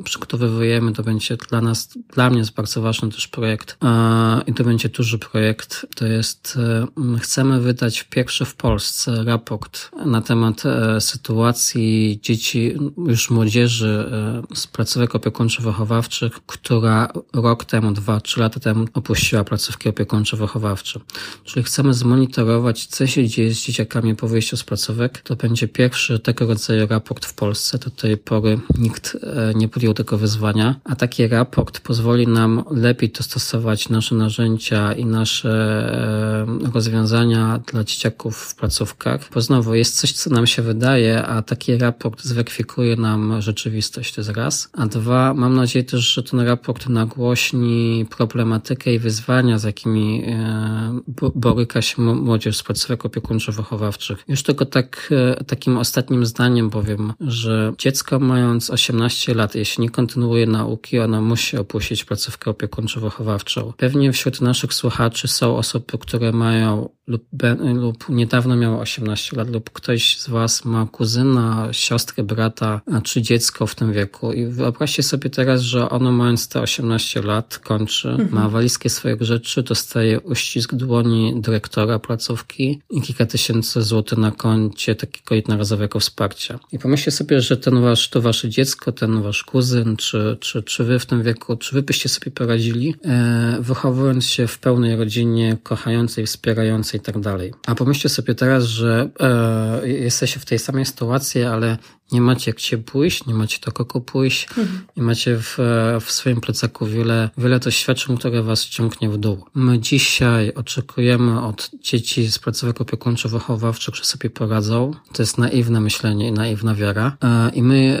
przygotowujemy, to będzie dla nas, dla mnie jest bardzo ważny też projekt i to będzie duży projekt. To jest, e, chcemy wydać pierwszy w Polsce raport na temat e, sytuacji dzieci, już młodzieży e, z placówek opiekuńczo-wychowawczych, która rok temu, dwa, trzy lata temu opuściła placówki opiekuńczo-wychowawcze. Czyli chcemy zmonitorować, co się dzieje z dzieciakami po wyjściu z placówek. To będzie pierwszy tego rodzaju raport w Polsce. Do tej pory nikt e, nie podjął tego wyzwania, a taki raport pozwoli nam lepiej dostosować nasze narzędzia i nasze e, rozwiązania dla dzieciaków w placówkach. Bo znowu jest coś, co nam się wydaje, a taki raport zweryfikuje nam rzeczywistość, to jest raz. A dwa, mam nadzieję też, że ten raport nagłośni problematykę i wyzwania, z jakimi e, boryka się młodzież z placówek opiekuńczo-wychowawczych. Już tylko tak, e, takim ostatnim zdaniem powiem, że dziecko mając 18 lat, jeśli nie kontynuuje nauki, ono musi opuścić placówkę opiekuńczo-wychowawczą. Pewnie wśród naszych słuchaczy są osoby, które mają lub, lub niedawno miało 18 lat, lub ktoś z Was ma kuzyna, siostrę, brata, czy dziecko w tym wieku. I wyobraźcie sobie teraz, że ono mając te 18 lat kończy, mhm. ma walizkę swoich rzeczy, dostaje uścisk dłoni dyrektora placówki i kilka tysięcy złotych na koncie takiego jednorazowego wsparcia. I pomyślcie sobie, że ten wasz, to wasze dziecko, ten wasz kuzyn, czy, czy, czy wy w tym wieku, czy wy byście sobie poradzili, e, wychowując się w pełnej rodzinie, kochającej, wspierającej i tak dalej. A pomyślcie sobie teraz, że e, jesteście w tej samej sytuacji, ale nie macie jak się pójść, nie macie do kogo pójść, mhm. nie macie w, w swoim plecaku wiele, wiele doświadczeń, które was ciągnie w dół. My dzisiaj oczekujemy od dzieci z placówek opiekuńczo-wychowawczych, że sobie poradzą. To jest naiwne myślenie i naiwna wiara. E, I my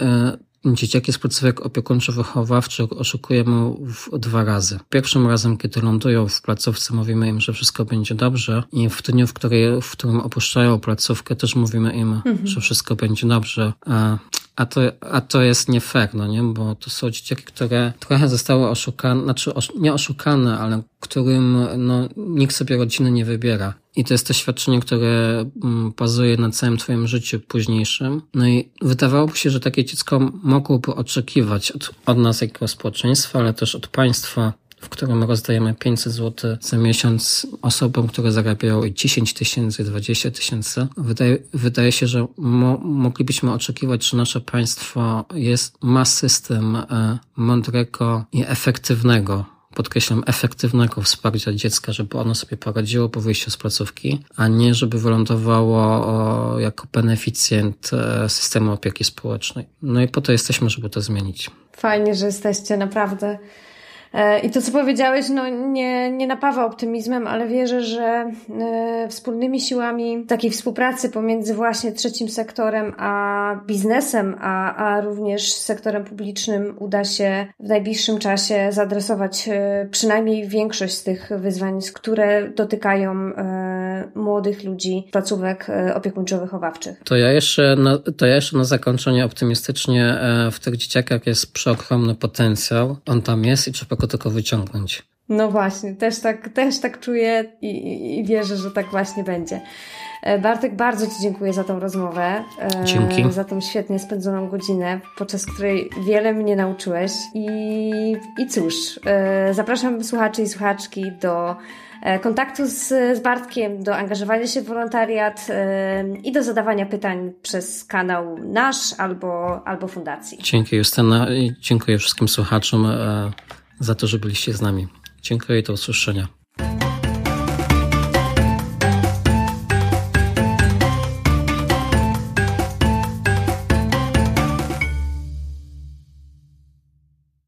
dzieciaki z placówek opiekuńczo-wychowawczych oszukujemy dwa razy. Pierwszym razem, kiedy lądują w placówce, mówimy im, że wszystko będzie dobrze i w dniu, w, której, w którym opuszczają placówkę, też mówimy im, mhm. że wszystko będzie dobrze. A a to, a to jest nie fair, no nie? Bo to są dzieciaki, które trochę zostały oszukane, znaczy nie oszukane, ale którym no, nikt sobie rodziny nie wybiera. I to jest doświadczenie, które mm, bazuje na całym twoim życiu późniejszym. No i wydawałoby się, że takie dziecko mogłoby oczekiwać od, od nas jako społeczeństwa, ale też od państwa w którym rozdajemy 500 zł za miesiąc osobom, które zarabiają 10 tysięcy, 20 tysięcy. Wydaje, wydaje się, że mo, moglibyśmy oczekiwać, że nasze państwo jest, ma system e, mądrego i efektywnego podkreślam, efektywnego wsparcia dziecka, żeby ono sobie poradziło po wyjściu z placówki, a nie żeby wylądowało jako beneficjent e, systemu opieki społecznej. No i po to jesteśmy, żeby to zmienić. Fajnie, że jesteście naprawdę I to, co powiedziałeś, no nie, nie napawa optymizmem, ale wierzę, że e, wspólnymi siłami takiej współpracy pomiędzy właśnie trzecim sektorem a biznesem, a, a również sektorem publicznym uda się w najbliższym czasie zaadresować e, przynajmniej większość z tych wyzwań, które dotykają młodych ludzi, placówek opiekuńczo-wychowawczych. To ja jeszcze na, to ja jeszcze na zakończenie optymistycznie w tych dzieciakach jest przeogromny potencjał. On tam jest i trzeba go tylko wyciągnąć. No właśnie, też tak, też tak czuję i, i wierzę, że tak właśnie będzie. E, Bartek, bardzo Ci dziękuję za tą rozmowę. E, Dzięki. Za tą świetnie spędzoną godzinę, podczas której wiele mnie nauczyłeś. I, i cóż, e, zapraszam słuchaczy i słuchaczki do kontaktu z, z Bartkiem, do angażowania się w wolontariat i do zadawania pytań przez kanał nasz albo, albo fundacji. Dzięki Justyna i dziękuję wszystkim słuchaczom za to, że byliście z nami. Dziękuję i do usłyszenia.